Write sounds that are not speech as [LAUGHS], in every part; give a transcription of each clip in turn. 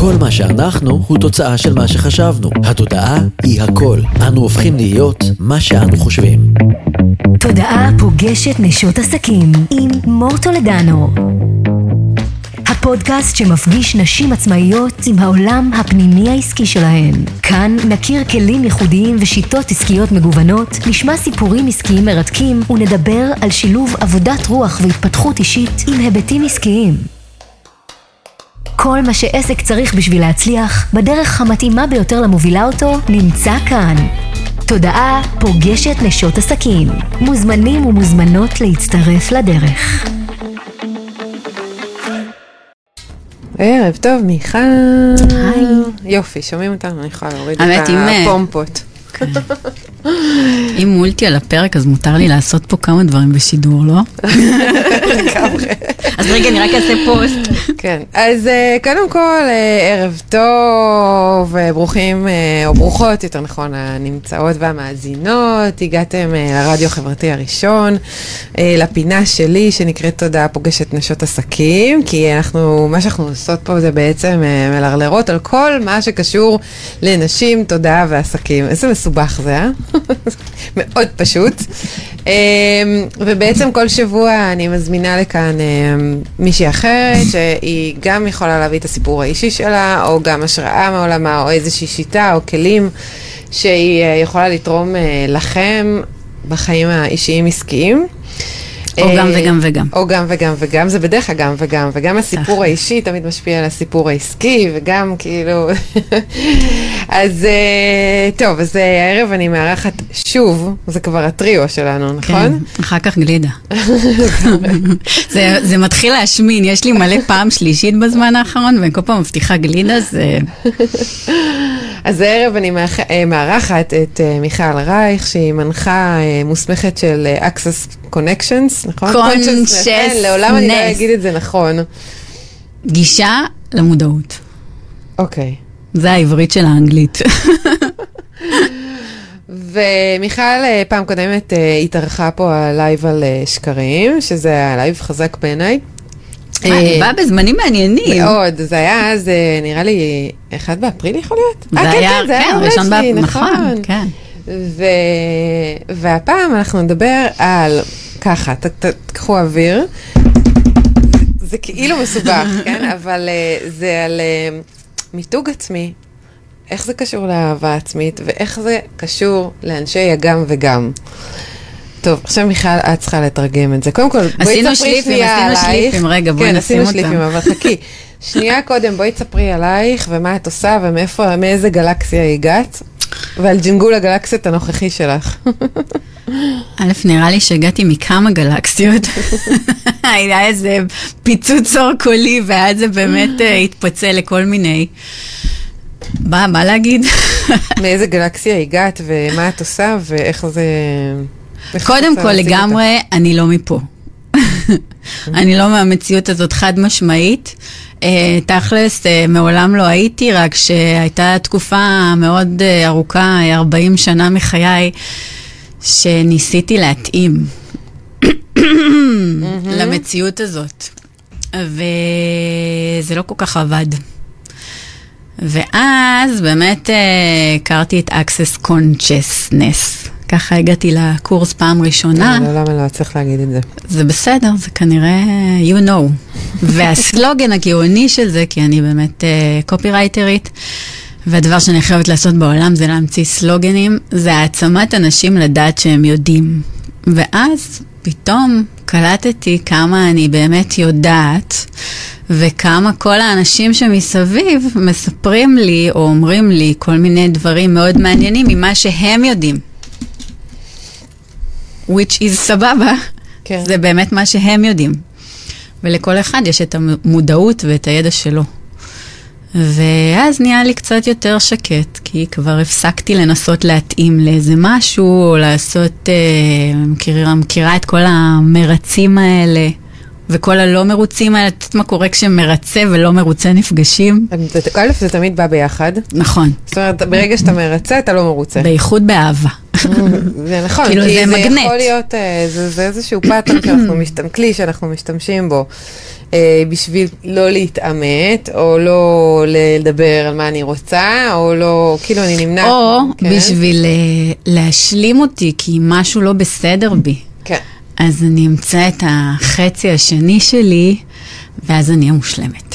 כל מה שאנחנו הוא תוצאה של מה שחשבנו. התודעה היא הכל. אנו הופכים להיות מה שאנו חושבים. תודעה פוגשת נשות עסקים עם מור טולדנו. הפודקאסט שמפגיש נשים עצמאיות עם העולם הפנימי העסקי שלהן. כאן נכיר כלים ייחודיים ושיטות עסקיות מגוונות, נשמע סיפורים עסקיים מרתקים ונדבר על שילוב עבודת רוח והתפתחות אישית עם היבטים עסקיים. כל מה שעסק צריך בשביל להצליח, בדרך המתאימה ביותר למובילה אותו, נמצא כאן. תודעה פוגשת נשות עסקים. מוזמנים ומוזמנות להצטרף לדרך. ערב טוב, מיכל. היי. יופי, שומעים אותנו? אני יכולה להוריד את אה, הפומפות. אם מולטי על הפרק, אז מותר לי לעשות פה כמה דברים בשידור, לא? לגמרי. אז רגע, אני רק אעשה פוסט. כן, אז אה, קודם כל, אה, ערב טוב, אה, ברוכים, או ברוכות, יותר נכון, הנמצאות והמאזינות. הגעתם לרדיו החברתי הראשון, לפינה שלי שנקראת תודעה פוגשת נשות עסקים, כי אנחנו, מה שאנחנו עושות פה זה בעצם מלרלרות על כל מה שקשור לנשים, תודעה ועסקים. איזה מסובך זה, אה? מאוד פשוט. אמ, ובעצם כל שבוע אני מזמינה לכאן אמ, מישהי אחרת, שהיא גם יכולה להביא את הסיפור האישי שלה, או גם השראה מעולמה, או איזושהי שיטה או כלים שהיא אה, יכולה לתרום אה, לכם בחיים האישיים-עסקיים. או גם אה, וגם וגם. או גם וגם וגם, זה בדרך כלל גם וגם, וגם הסיפור. האישי תמיד משפיע על הסיפור העסקי, וגם כאילו... [LAUGHS] אז אה, טוב, אז אה, הערב אני מארחת שוב, זה כבר הטריו שלנו, כן, נכון? אחר כך גלידה. [LAUGHS] זה- זה מתחיל להשמין, יש לי מלא פעם שלישית בזמן האחרון, ואני כל פעם מבטיחה גלידה, זה... [LAUGHS] אז הערב אני מארחת את מיכל רייך, שהיא מנחה מוסמכת של Access Connections, נכון? Consciousness. כן, לעולם אני לא אגיד את זה נכון. גישה למודעות. אוקיי. זה העברית של האנגלית. ומיכל אה, פעם קודמת אה, התארחה פה הלייב על אה, שקרים, שזה היה לייב חזק בעיניי. אה, אה, בא בזמנים מעניינים. מאוד, זה היה אז, אה, נראה לי, 1 באפריל יכול להיות? זה כן, היה, כן, כן, ראשון באפריל, נכון, כן. ו... והפעם אנחנו נדבר על, ככה, ת, ת, תקחו אוויר. זה כאילו מסובך, [LAUGHS] כן? אבל uh, זה על uh, מיתוג עצמי. איך זה קשור לאהבה עצמית, ואיך זה קשור לאנשי הגם וגם. טוב, עכשיו מיכל, את צריכה לתרגם את זה. קודם כל, בואי עשינו תספרי שנייה עשינו עלייך. שליפים, רגע, בואי כן, נשים עשינו שליפים, אותם. אבל חכי. [LAUGHS] שנייה קודם, בואי תספרי עלייך, ומה את עושה, ומאיפה, מאיזה גלקסיה הגעת, ועל ג'ינגול הגלקסיות הנוכחי שלך. א', נראה לי שהגעתי מכמה גלקסיות. היה איזה פיצוץ אור קולי, ואז זה באמת אה, התפצל לכל מיני. בא, בא להגיד. מאיזה גלקסיה הגעת, ומה את עושה, ואיך זה... קודם כל, לגמרי, אני לא מפה. אני לא מהמציאות הזאת חד משמעית. אה, תכלס, אה, מעולם לא הייתי, רק שהייתה תקופה מאוד אה, ארוכה, אה, 40 שנה מחיי, שניסיתי להתאים למציאות הזאת. וזה לא כל כך עבד. ואז באמת הכרתי את Access Consciousness. ככה הגעתי לקורס פעם ראשונה. לא, למה לא צריך להגיד את זה? זה בסדר, זה כנראה you know. [LAUGHS] והסלוגן הגאוני של זה, כי אני באמת קופירייטרית, והדבר שאני חייבת לעשות בעולם זה להמציא סלוגנים, זה העצמת אנשים לדעת שהם יודעים. ואז פתאום קלטתי כמה אני באמת יודעת, וכמה כל האנשים שמסביב מספרים לי או אומרים לי כל מיני דברים מאוד מעניינים ממה שהם יודעים. Which is סבבה, כן. זה באמת מה שהם יודעים. ולכל אחד יש את המודעות ואת הידע שלו. ואז נהיה לי קצת יותר שקט, כי כבר הפסקתי לנסות להתאים לאיזה משהו, או לעשות, אה, מכירה, מכירה את כל המרצים האלה, וכל הלא מרוצים האלה, את יודעת מה קורה כשמרצה ולא מרוצה נפגשים? א', זה תמיד בא ביחד. נכון. זאת אומרת, ברגע שאתה מרצה, אתה לא מרוצה. בייחוד באהבה. זה נכון, כאילו, כי זה זה מגנט. יכול להיות, אה, זה, זה איזשהו pattern שאנחנו [CLEARS THROAT] משתמשים, כלי שאנחנו משתמשים בו אה, בשביל לא להתעמת, או לא לדבר על מה אני רוצה, או לא, כאילו אני נמנעת. או כן? בשביל אה, להשלים אותי, כי משהו לא בסדר בי. כן. אז אני אמצא את החצי השני שלי, ואז אני אהיה מושלמת.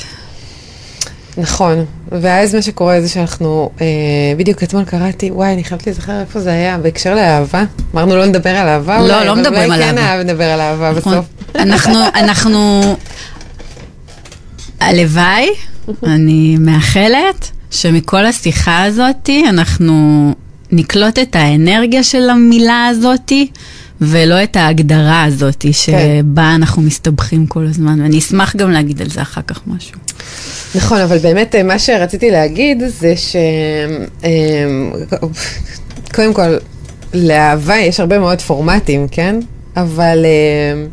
נכון, ואז מה שקורה זה שאנחנו, אה, בדיוק אתמול קראתי, וואי, אני חייבת להיזכר איפה זה היה, בהקשר לאהבה. אמרנו לא נדבר על אהבה לא, אולי, לא מדברים על אולי כן אהבה. אהב נדבר על אהבה נכון. בסוף. אנחנו, אנחנו, הלוואי, אני מאחלת שמכל השיחה הזאת אנחנו נקלוט את האנרגיה של המילה הזאת. ולא את ההגדרה הזאת שבה אנחנו מסתבכים כל הזמן, ואני אשמח גם להגיד על זה אחר כך משהו. נכון, אבל באמת אה, מה שרציתי להגיד זה ש... אה, קודם כל, לאהבה יש הרבה מאוד פורמטים, כן? אבל אה,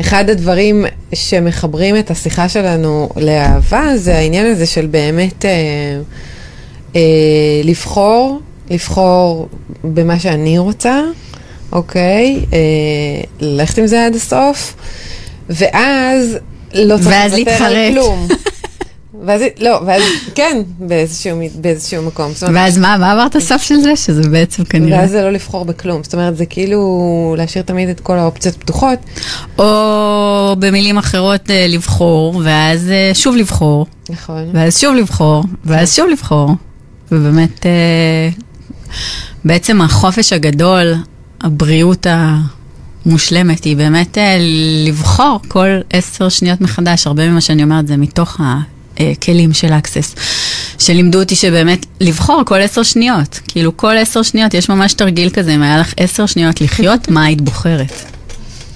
אחד הדברים שמחברים את השיחה שלנו לאהבה זה העניין הזה של באמת אה, אה, לבחור, לבחור במה שאני רוצה, אוקיי? אה, ללכת עם זה עד הסוף, ואז לא צריך לוותר על להתחרט. כלום. [LAUGHS] ואז, לא, ואז כן, באיזשהו, באיזשהו מקום. אומרת, ואז מה, מה אמרת סוף של זה? שזה בעצם כנראה... ואז זה לא לבחור בכלום. זאת אומרת, זה כאילו להשאיר תמיד את כל האופציות פתוחות. או במילים אחרות אה, לבחור, ואז אה, שוב לבחור, נכון. ואז שוב לבחור, ואז שוב לבחור. ובאמת, אה, בעצם החופש הגדול, הבריאות המושלמת, היא באמת אה, לבחור כל עשר שניות מחדש. הרבה ממה שאני אומרת זה מתוך הכלים של אקסס, שלימדו אותי שבאמת לבחור כל עשר שניות. כאילו כל עשר שניות, יש ממש תרגיל כזה, אם היה לך עשר שניות לחיות, מה היית בוחרת?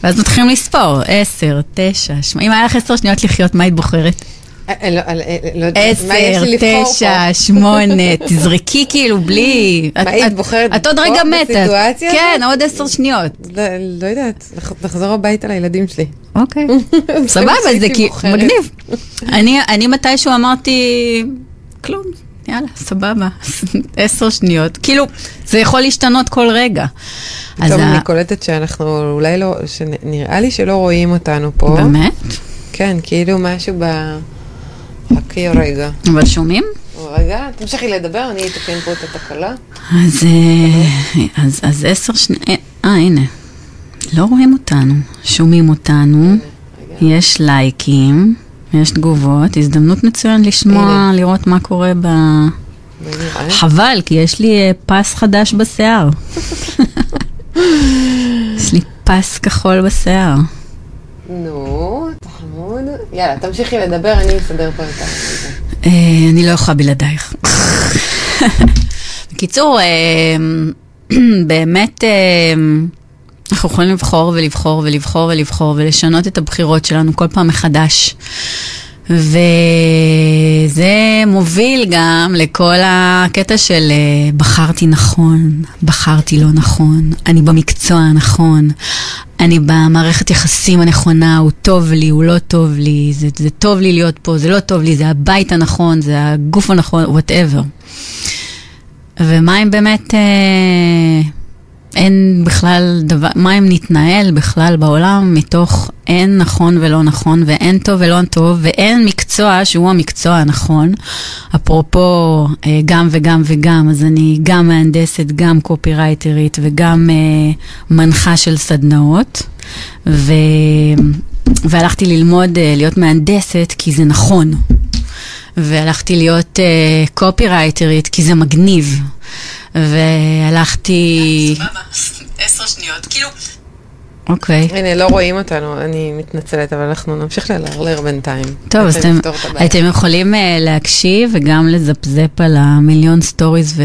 ואז מתחילים לספור, עשר, תשע, שמונה, אם היה לך עשר שניות לחיות, מה היית בוחרת? אה, לא, אה, אה, לא עשר, תשע? שמונה, [LAUGHS] תזרקי כאילו בלי... מה, היית בוחרת את עוד רגע מתה. כן, עוד עשר שניות. לא, לא יודעת, לחזור הביתה לילדים שלי. אוקיי. [LAUGHS] סבבה, זה. בוחרת. מגניב. [LAUGHS] אני מתישהו אמרתי, כלום, יאללה, סבבה, עשר שניות. כאילו, זה יכול להשתנות כל רגע. טוב, אני קולטת שאנחנו אולי לא, שנראה לי שלא רואים אותנו פה. באמת? כן, כאילו משהו ב... חכי רגע. אבל שומעים? רגע, תמשיכי לדבר, אני אתקן פה את התקלה. אז, אה, אז, אז עשר שניות, אה, הנה, לא רואים אותנו, שומעים אותנו, יש לייקים, יש תגובות, הזדמנות מצוין לשמוע, הנה. לראות מה קורה ב... מה נראה? חבל, כי יש לי אה, פס חדש בשיער. [LAUGHS] יש לי פס כחול בשיער. נו. יאללה, תמשיכי לדבר, אני אסדר פה את ה... אה, אני לא יכולה בלעדייך. בקיצור, אה, באמת אה, אנחנו יכולים לבחור ולבחור ולבחור ולבחור ולשנות את הבחירות שלנו כל פעם מחדש. וזה מוביל גם לכל הקטע של אה, בחרתי נכון, בחרתי לא נכון, אני במקצוע הנכון, אני במערכת יחסים הנכונה, הוא טוב לי, הוא לא טוב לי, זה, זה טוב לי להיות פה, זה לא טוב לי, זה הבית הנכון, זה הגוף הנכון, וואטאבר. ומה אם באמת אה, אין בכלל דבר, מה אם נתנהל בכלל בעולם מתוך אין נכון ולא נכון, ואין טוב ולא טוב, ואין מקצוע שהוא המקצוע הנכון. אפרופו אה, גם וגם וגם, אז אני גם מהנדסת, גם קופירייטרית וגם אה, מנחה של סדנאות. ו... והלכתי ללמוד אה, להיות מהנדסת כי זה נכון. והלכתי להיות uh, קופירייטרית כי זה מגניב. והלכתי... [LAUGHS] עשר שניות, כאילו... אוקיי. הנה, לא רואים אותנו, אני מתנצלת, אבל אנחנו נמשיך ללרלר בינתיים. טוב, אז אתם. אתם יכולים uh, להקשיב וגם לזפזפ על המיליון stories ו...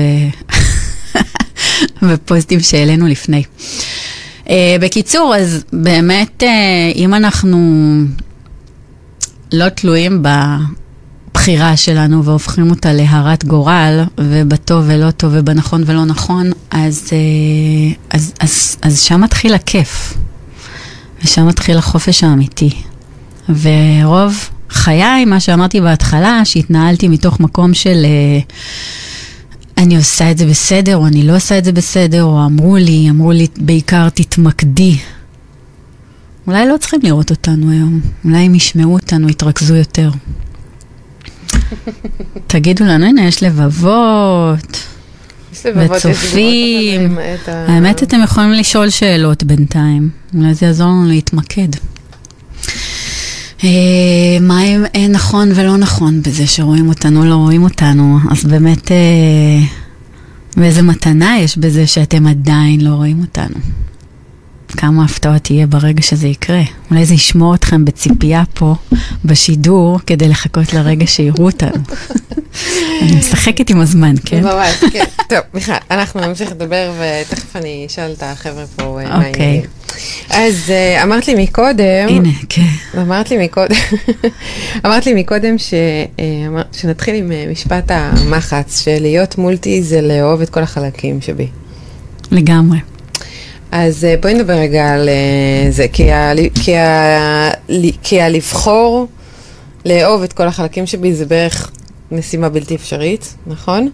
[LAUGHS] ופוסטים שהעלינו לפני. Uh, בקיצור, אז באמת, uh, אם אנחנו לא תלויים בבחירה שלנו והופכים אותה להרת גורל, ובטוב ולא טוב ובנכון ולא נכון, אז, uh, אז, אז, אז שם מתחיל הכיף, ושם מתחיל החופש האמיתי. ורוב חיי, מה שאמרתי בהתחלה, שהתנהלתי מתוך מקום של אה, אני עושה את זה בסדר, או אני לא עושה את זה בסדר, או אמרו לי, אמרו לי בעיקר תתמקדי. אולי לא צריכים לראות אותנו היום, אולי אם ישמעו אותנו יתרכזו יותר. תגידו לנו, הנה, יש לבבות. וצופים. האמת, אתם יכולים לשאול שאלות בינתיים. אולי זה יעזור לנו להתמקד. אה, מה אם אה, נכון ולא נכון בזה שרואים אותנו, לא רואים אותנו? אז באמת, אה, ואיזה מתנה יש בזה שאתם עדיין לא רואים אותנו. כמה הפתעות תהיה ברגע שזה יקרה. אולי זה ישמור אתכם בציפייה פה, בשידור, כדי לחכות לרגע שיראו אותנו. [LAUGHS] אני משחקת עם הזמן, כן? ממש, כן. טוב, מיכל, אנחנו נמשיך לדבר ותכף אני אשאל את החבר'ה פה אה, מה אוקיי. העניינים. אז אה, אמרת לי מקודם, הנה, כן. אמרת לי מקודם, [LAUGHS] אמרת לי מקודם ש, אה, שנתחיל עם משפט המחץ, שלהיות מולטי זה לאהוב את כל החלקים שבי. לגמרי. אז אה, בואי נדבר רגע על אה, זה, כי, ה, כי, ה, כי הלבחור לאהוב את כל החלקים שבי זה בערך משימה בלתי אפשרית, נכון?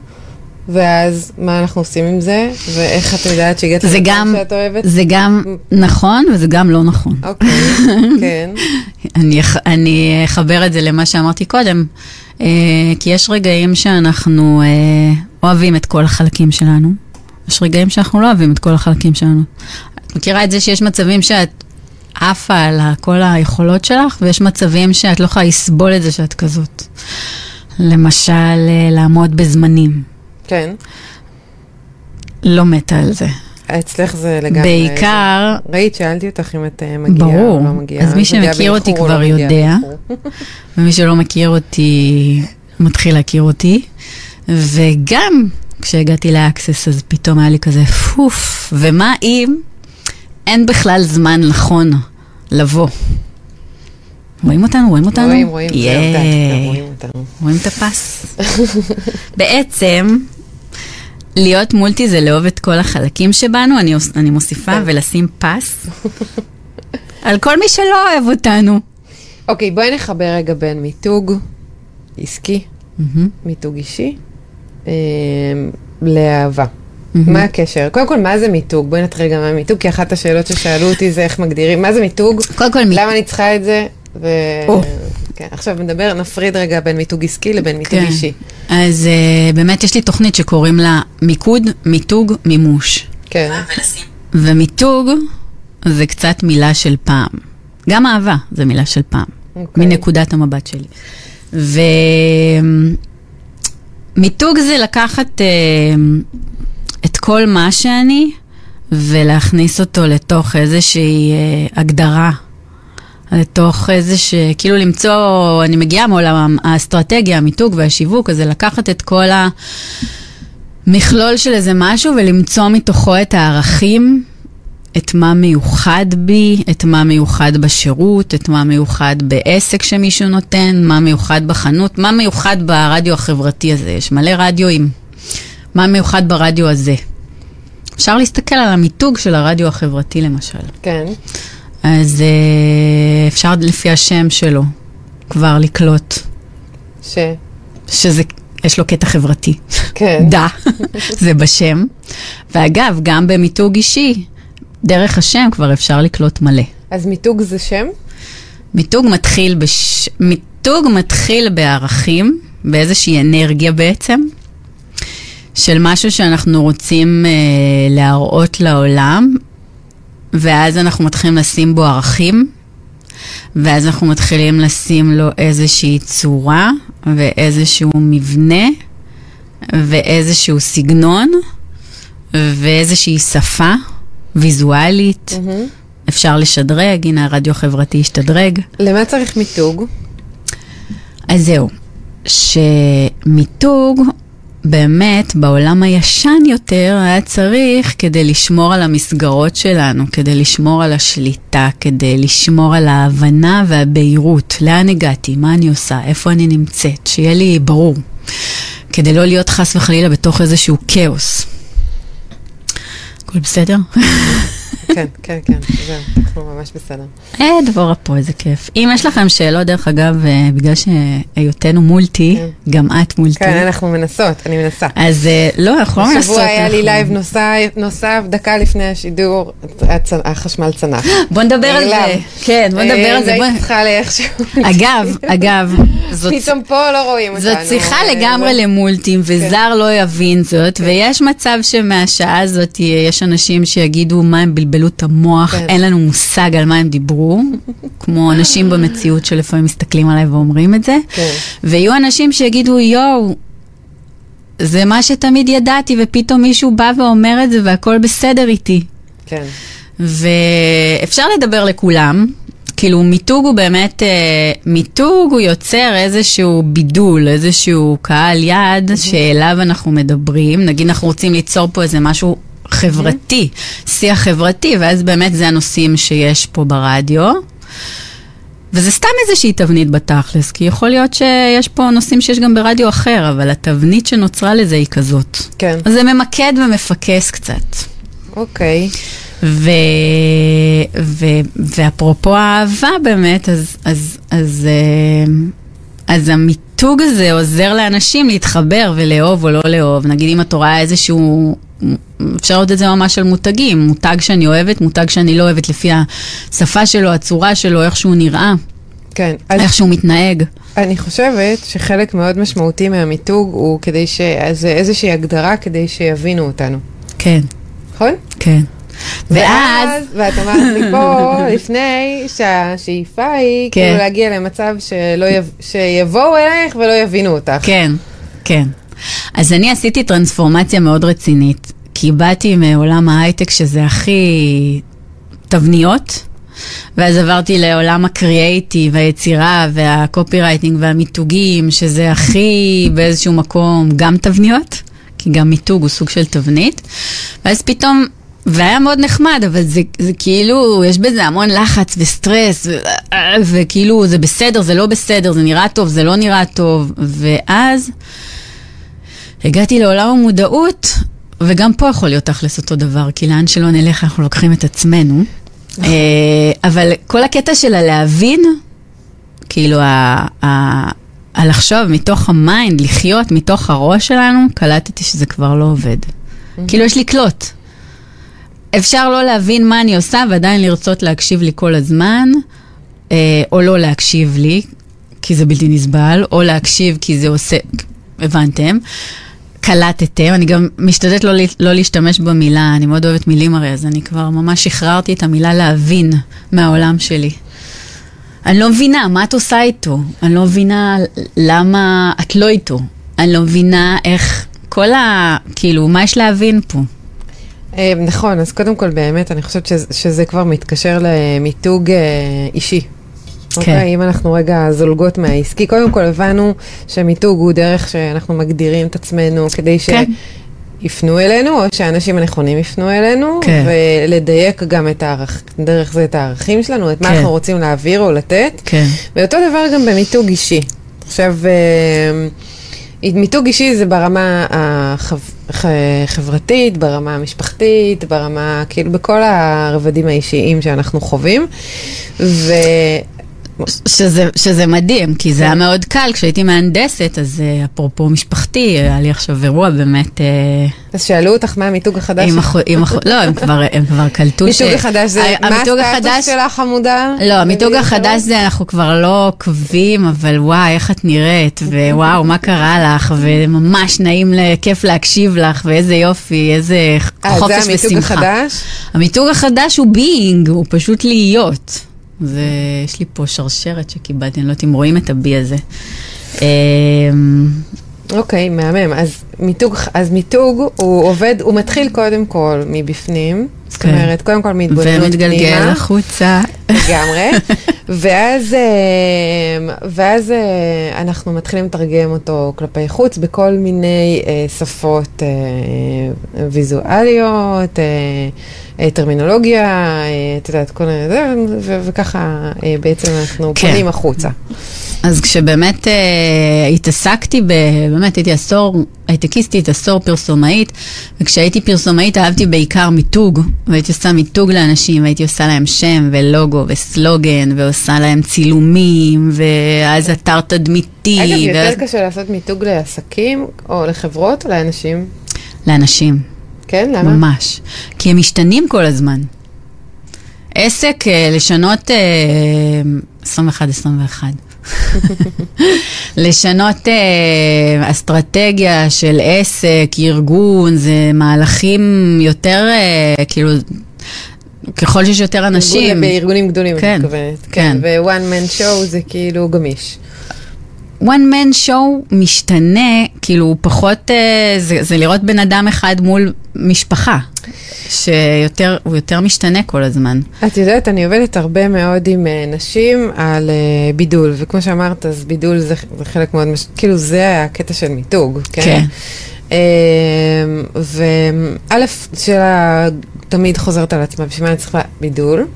ואז מה אנחנו עושים עם זה, ואיך את יודעת שהגעת למקום שאת אוהבת? זה גם נכון וזה גם לא נכון. אוקיי, [LAUGHS] כן, אני, אני אחבר את זה למה שאמרתי קודם, אה, כי יש רגעים שאנחנו אוהבים את כל החלקים שלנו, יש רגעים שאנחנו לא אוהבים את כל החלקים שלנו. את מכירה את זה שיש מצבים שאת עפה על כל היכולות שלך, ויש מצבים שאת לא יכולה לסבול את זה שאת כזאת. למשל, אה, לעמוד בזמנים. כן. לא מתה על זה. אצלך זה לגמרי... בעיקר, ראית, שאלתי אותך אם את אה, מגיעה ברור. או לא מגיעה. אז מי שמכיר אותי או כבר לא יודע. ומי שלא מכיר אותי, מתחיל להכיר אותי. וגם כשהגעתי לאקסס, אז פתאום היה לי כזה פוף, ומה אם אין בכלל זמן נכון לבוא? רואים אותנו? רואים אותנו? רואים, רואים. יודעת, גם רואים אותנו. רואים את הפס? [LAUGHS] בעצם, להיות מולטי זה לאהוב את כל החלקים שבנו, אני, אני מוסיפה כן. ולשים פס על כל מי שלא אוהב אותנו. אוקיי, בואי נחבר רגע בין מיתוג עסקי, מהמם. מיתוג אישי, לאהבה. מהמם. מה הקשר? קודם כל, מה זה מיתוג? בואי נתחיל גם מהמיתוג, כי אחת השאלות ששאלו אותי זה איך מגדירים, מה זה מיתוג? קודם כל, למה אני צריכה את זה? ו... כן, עכשיו נדבר, נפריד רגע בין מיתוג עסקי לבין מיתוג כן. אישי. אז uh, באמת יש לי תוכנית שקוראים לה מיקוד, מיתוג, מימוש. כן, ומיתוג זה קצת מילה של פעם. גם אהבה זה מילה של פעם, אוקיי. מנקודת המבט שלי. ומיתוג זה לקחת uh, את כל מה שאני ולהכניס אותו לתוך איזושהי uh, הגדרה. לתוך איזה ש... כאילו למצוא, אני מגיעה מעולם האסטרטגיה, המיתוג והשיווק, אז זה לקחת את כל המכלול של איזה משהו ולמצוא מתוכו את הערכים, את מה מיוחד בי, את מה מיוחד בשירות, את מה מיוחד בעסק שמישהו נותן, מה מיוחד בחנות, מה מיוחד ברדיו החברתי הזה. יש מלא רדיואים. מה מיוחד ברדיו הזה? אפשר להסתכל על המיתוג של הרדיו החברתי למשל. כן. אז אה, אפשר לפי השם שלו כבר לקלוט ש... שזה, יש לו קטע חברתי. כן. [LAUGHS] דה, זה בשם. ואגב, גם במיתוג אישי, דרך השם כבר אפשר לקלוט מלא. אז מיתוג זה שם? מיתוג מתחיל, בש... מיתוג מתחיל בערכים, באיזושהי אנרגיה בעצם, של משהו שאנחנו רוצים אה, להראות לעולם, ואז אנחנו מתחילים לשים בו ערכים, ואז אנחנו מתחילים לשים לו איזושהי צורה ואיזשהו מבנה ואיזשהו סגנון ואיזושהי שפה ויזואלית. מהמם. אפשר לשדרג, הנה הרדיו החברתי השתדרג. למה צריך מיתוג? אז זהו, שמיתוג באמת בעולם הישן יותר היה צריך כדי לשמור על המסגרות שלנו, כדי לשמור על השליטה, כדי לשמור על ההבנה והבהירות. לאן הגעתי? מה אני עושה? איפה אני נמצאת? שיהיה לי ברור. כדי לא להיות חס וחלילה בתוך איזשהו כאוס. הכל בסדר? כן, כן, כן, זהו, אנחנו ממש בסדר. אה, דבורה פה, איזה כיף. אם יש לכם שאלות, דרך אגב, אה, בגלל שהיותנו multi, כן. גם את multi. כן, אנחנו מנסות, אני מנסה. אז אה, לא, אנחנו לא מנסות. השבוע היה לי לייב נוסף, דקה לפני השידור, החשמל צנח. בוא נדבר על זה. כן, בוא נדבר אה, על זה. והייתי בוא- צריכה לאיכשהו. אגב, [LAUGHS] אגב, זאת פתאום פה לא רואים אותנו. זאת שיחה אה, לגמרי למולטים, וזר לא יבין זאת, ויש מצב שמהשעה הזאת יש אנשים שיגידו מה הם בלבלו את המוח, כן. אין לנו מושג על מה הם דיברו, כמו אנשים במציאות שלפעמים מסתכלים עליי ואומרים את זה, כן. ויהיו אנשים שיגידו, יואו, זה מה שתמיד ידעתי, ופתאום מישהו בא ואומר את זה והכל בסדר איתי. כן. ואפשר לדבר לכולם. כאילו מיתוג הוא באמת, אה, מיתוג הוא יוצר איזשהו בידול, איזשהו קהל יעד שאליו אנחנו מדברים. נגיד אנחנו רוצים ליצור פה איזה משהו חברתי, שיח חברתי, ואז באמת זה הנושאים שיש פה ברדיו. וזה סתם איזושהי תבנית בתכלס, כי יכול להיות שיש פה נושאים שיש גם ברדיו אחר, אבל התבנית שנוצרה לזה היא כזאת. כן. אז זה ממקד ומפקס קצת. אוקיי. ו... ו... ואפרופו האהבה באמת, אז, אז, אז, אה, אז המיתוג הזה עוזר לאנשים להתחבר ולאהוב או לא לאהוב. נגיד אם את רואה איזשהו, אפשר לראות את זה ממש על מותגים, מותג שאני אוהבת, מותג שאני לא אוהבת לפי השפה שלו, הצורה שלו, איך שהוא נראה, כן. אז איך שהוא מתנהג. אני חושבת שחלק מאוד משמעותי מהמיתוג הוא כדי ש... זה איזושהי הגדרה כדי שיבינו אותנו. כן, נכון? כן. ואז, ואת אמרת לי פה [LAUGHS] לפני שהשאיפה היא כן. כאילו להגיע למצב שלא יב... שיבואו אלייך ולא יבינו אותך. כן, כן. אז אני עשיתי טרנספורמציה מאוד רצינית, כי באתי מעולם ההייטק שזה הכי תבניות, ואז עברתי לעולם הקריאייטיב, היצירה והקופי רייטינג והמיתוגים, שזה הכי באיזשהו מקום גם תבניות, כי גם מיתוג הוא סוג של תבנית, ואז פתאום... והיה מאוד נחמד, אבל זה, זה כאילו, יש בזה המון לחץ וסטרס, ו, וכאילו זה בסדר, זה לא בסדר, זה נראה טוב, זה לא נראה טוב, ואז הגעתי לעולם המודעות, וגם פה יכול להיות תכלס אותו דבר, כי לאן שלא נלך אנחנו לוקחים את עצמנו. אה, אבל כל הקטע של הלהבין, כאילו, ה- ה- הלחשוב מתוך ה mind, לחיות מתוך הראש שלנו, קלטתי שזה כבר לא עובד. כאילו, יש לקלוט. אפשר לא להבין מה אני עושה ועדיין לרצות להקשיב לי כל הזמן, אה, או לא להקשיב לי, כי זה בלתי נסבל, או להקשיב כי זה עושה... הבנתם? קלטתם, אני גם משתדלת לא, לא להשתמש במילה, אני מאוד אוהבת מילים הרי, אז אני כבר ממש שחררתי את המילה להבין מהעולם שלי. אני לא מבינה, מה את עושה איתו? אני לא מבינה למה את לא איתו. אני לא מבינה איך, כל ה... כאילו, מה יש להבין פה? אה, נכון, אז קודם כל באמת, אני חושבת שזה, שזה כבר מתקשר למיתוג אה, אישי. כן. אוקיי, אם אנחנו רגע זולגות מהעסקי, קודם כל הבנו שמיתוג הוא דרך שאנחנו מגדירים את עצמנו כדי כן. שיפנו אלינו, או שהאנשים הנכונים יפנו אלינו, כן. ולדייק גם את הערך, דרך זה את הערכים שלנו, את מה כן. אנחנו רוצים להעביר או לתת. כן. ואותו דבר גם במיתוג אישי. עכשיו, אה, מיתוג אישי זה ברמה החברתית, ברמה המשפחתית, ברמה, כאילו בכל הרבדים האישיים שאנחנו חווים. ו... שזה, שזה מדהים, כי זה היה מאוד קל, כשהייתי מהנדסת, אז אה, אפרופו משפחתי, היה לי עכשיו אירוע באמת... אה, אז שאלו אותך מה המיתוג החדש עם שלך? אח... עם אח... לא, הם כבר, הם כבר קלטו ש... מיתוג החדש זה, מה הסטטוס החדש- שלך חמודה? לא, המיתוג החדש אחרות? זה אנחנו כבר לא עוקבים, אבל וואי, איך את נראית, ווואו, מה קרה לך, וממש נעים, כיף להקשיב לך, ואיזה יופי, איזה אה, חופש זה המיתוג ושמחה. החדש? המיתוג החדש הוא being, הוא פשוט להיות. זה, יש לי פה שרשרת שקיבלתי, אני לא יודעת אם רואים את הבי הזה. אמ, אוקיי, מהמם. אז מיתוג, אז מיתוג הוא עובד, הוא מתחיל קודם כל מבפנים. זאת כן. אומרת, קודם כל מהתבוננות ומתגלגל פנימה. החוצה. לגמרי. [LAUGHS] ואז, אה, ואז אה, אנחנו מתחילים לתרגם אותו כלפי חוץ בכל מיני אה, שפות ויזואליות, טרמינולוגיה, את יודעת, כל מיני, זה, וככה בעצם אנחנו כן. פונים החוצה. אז כשבאמת אה, התעסקתי ב... באמת הייתי עשור הייטקיסטית, עשור פרסומאית, וכשהייתי פרסומאית אהבתי בעיקר מיתוג, והייתי עושה מיתוג לאנשים, והייתי עושה להם שם ולוגו וסלוגן, ועושה להם צילומים, ואז אתר תדמיתי. אגב, יותר ואז... קשה לעשות מיתוג לעסקים, או לחברות, או לאנשים. לאנשים. כן? למה? ממש. כי הם משתנים כל הזמן. עסק, אה, לשנות אה, 21-21. לשנות אה, אסטרטגיה של עסק, ארגון, זה מהלכים יותר, אה, כאילו, ככל שיש יותר אנשים. ארגון- בארגונים גדולים, כן, אני מתכוונת. כן. ו-one man show זה כאילו גמיש. one man show משתנה, כאילו הוא פחות, אה, זה, זה לראות בן אדם אחד מול משפחה, שיותר, הוא יותר משתנה כל הזמן. את יודעת, אני עובדת הרבה מאוד עם אה, נשים על אה, בידול, וכמו שאמרת, אז בידול זה, זה חלק מאוד, מש... כאילו זה הקטע של מיתוג, כן? כן. וא', שאלה תמיד חוזרת על עצמה, בשביל מה אני צריכה בידול?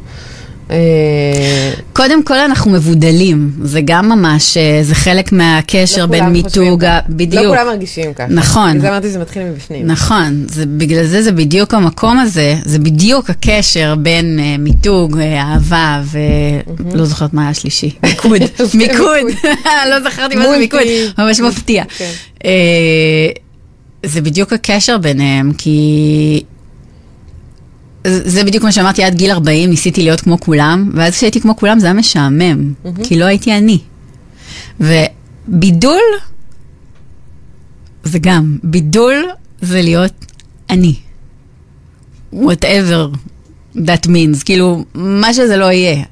אה, קודם כל אנחנו מבודלים, זה גם ממש, אה, זה חלק מהקשר לא בין מיתוג, ה-. בדיוק. לא כולם מרגישים ככה. נכון. בגלל זה אמרתי שזה מתחיל מבפנים. נכון, זה, בגלל זה זה בדיוק המקום הזה, זה בדיוק הקשר בין uh, מיתוג, uh, אהבה ולא זוכרת מה היה השלישי, [LAUGHS] מיקוד, מיקוד, [LAUGHS] לא זכרתי מה זה. מיקוד, ממש מפתיע. כן. אה, זה בדיוק הקשר ביניהם, כי זה בדיוק מה שאמרתי, עד גיל 40 ניסיתי להיות כמו כולם, ואז כשהייתי כמו כולם זה היה משעמם, כי לא הייתי אני. ובידול זה גם, בידול זה להיות אני. whatever that means, כאילו, מה שזה לא יהיה.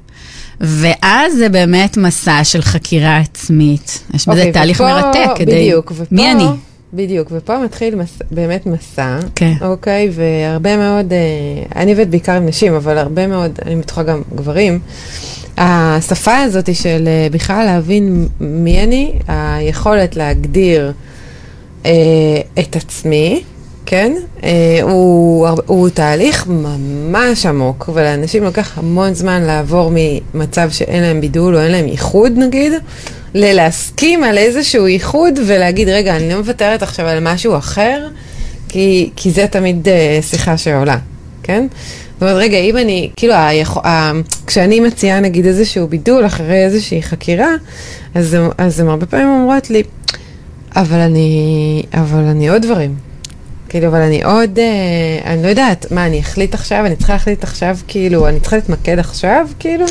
ואז זה באמת מסע של חקירה עצמית. יש בזה אוקיי, תהליך מרתק כדי... בדיוק, ופה, מי אני? בדיוק, ופה מתחיל מס, באמת מסע, כן. אוקיי, והרבה מאוד, אה, אני עובדת בעיקר עם נשים, אבל הרבה מאוד, אני בטוחה גם גברים, השפה הזאת של אה, בכלל להבין מי אני, היכולת להגדיר אה, את עצמי, כן, אה, הוא, הוא תהליך ממש עמוק, ולאנשים לוקח המון זמן לעבור ממצב שאין להם בידול או אין להם איחוד נגיד, ללהסכים על איזשהו איחוד ולהגיד, רגע, אני לא מוותרת עכשיו על משהו אחר, כי, כי זה תמיד אה, שיחה שעולה, כן? זאת אומרת, רגע, אם אני, כאילו, היכ... ה... כשאני מציעה נגיד איזשהו בידול אחרי איזושהי חקירה, אז, אז הם הרבה פעמים אומרות לי, אבל אני, אבל אני עוד דברים. כאילו, אבל אני עוד, אה, אני לא יודעת, מה, אני אחליט עכשיו, אני צריכה להחליט עכשיו, כאילו, אני צריכה להתמקד עכשיו, כאילו?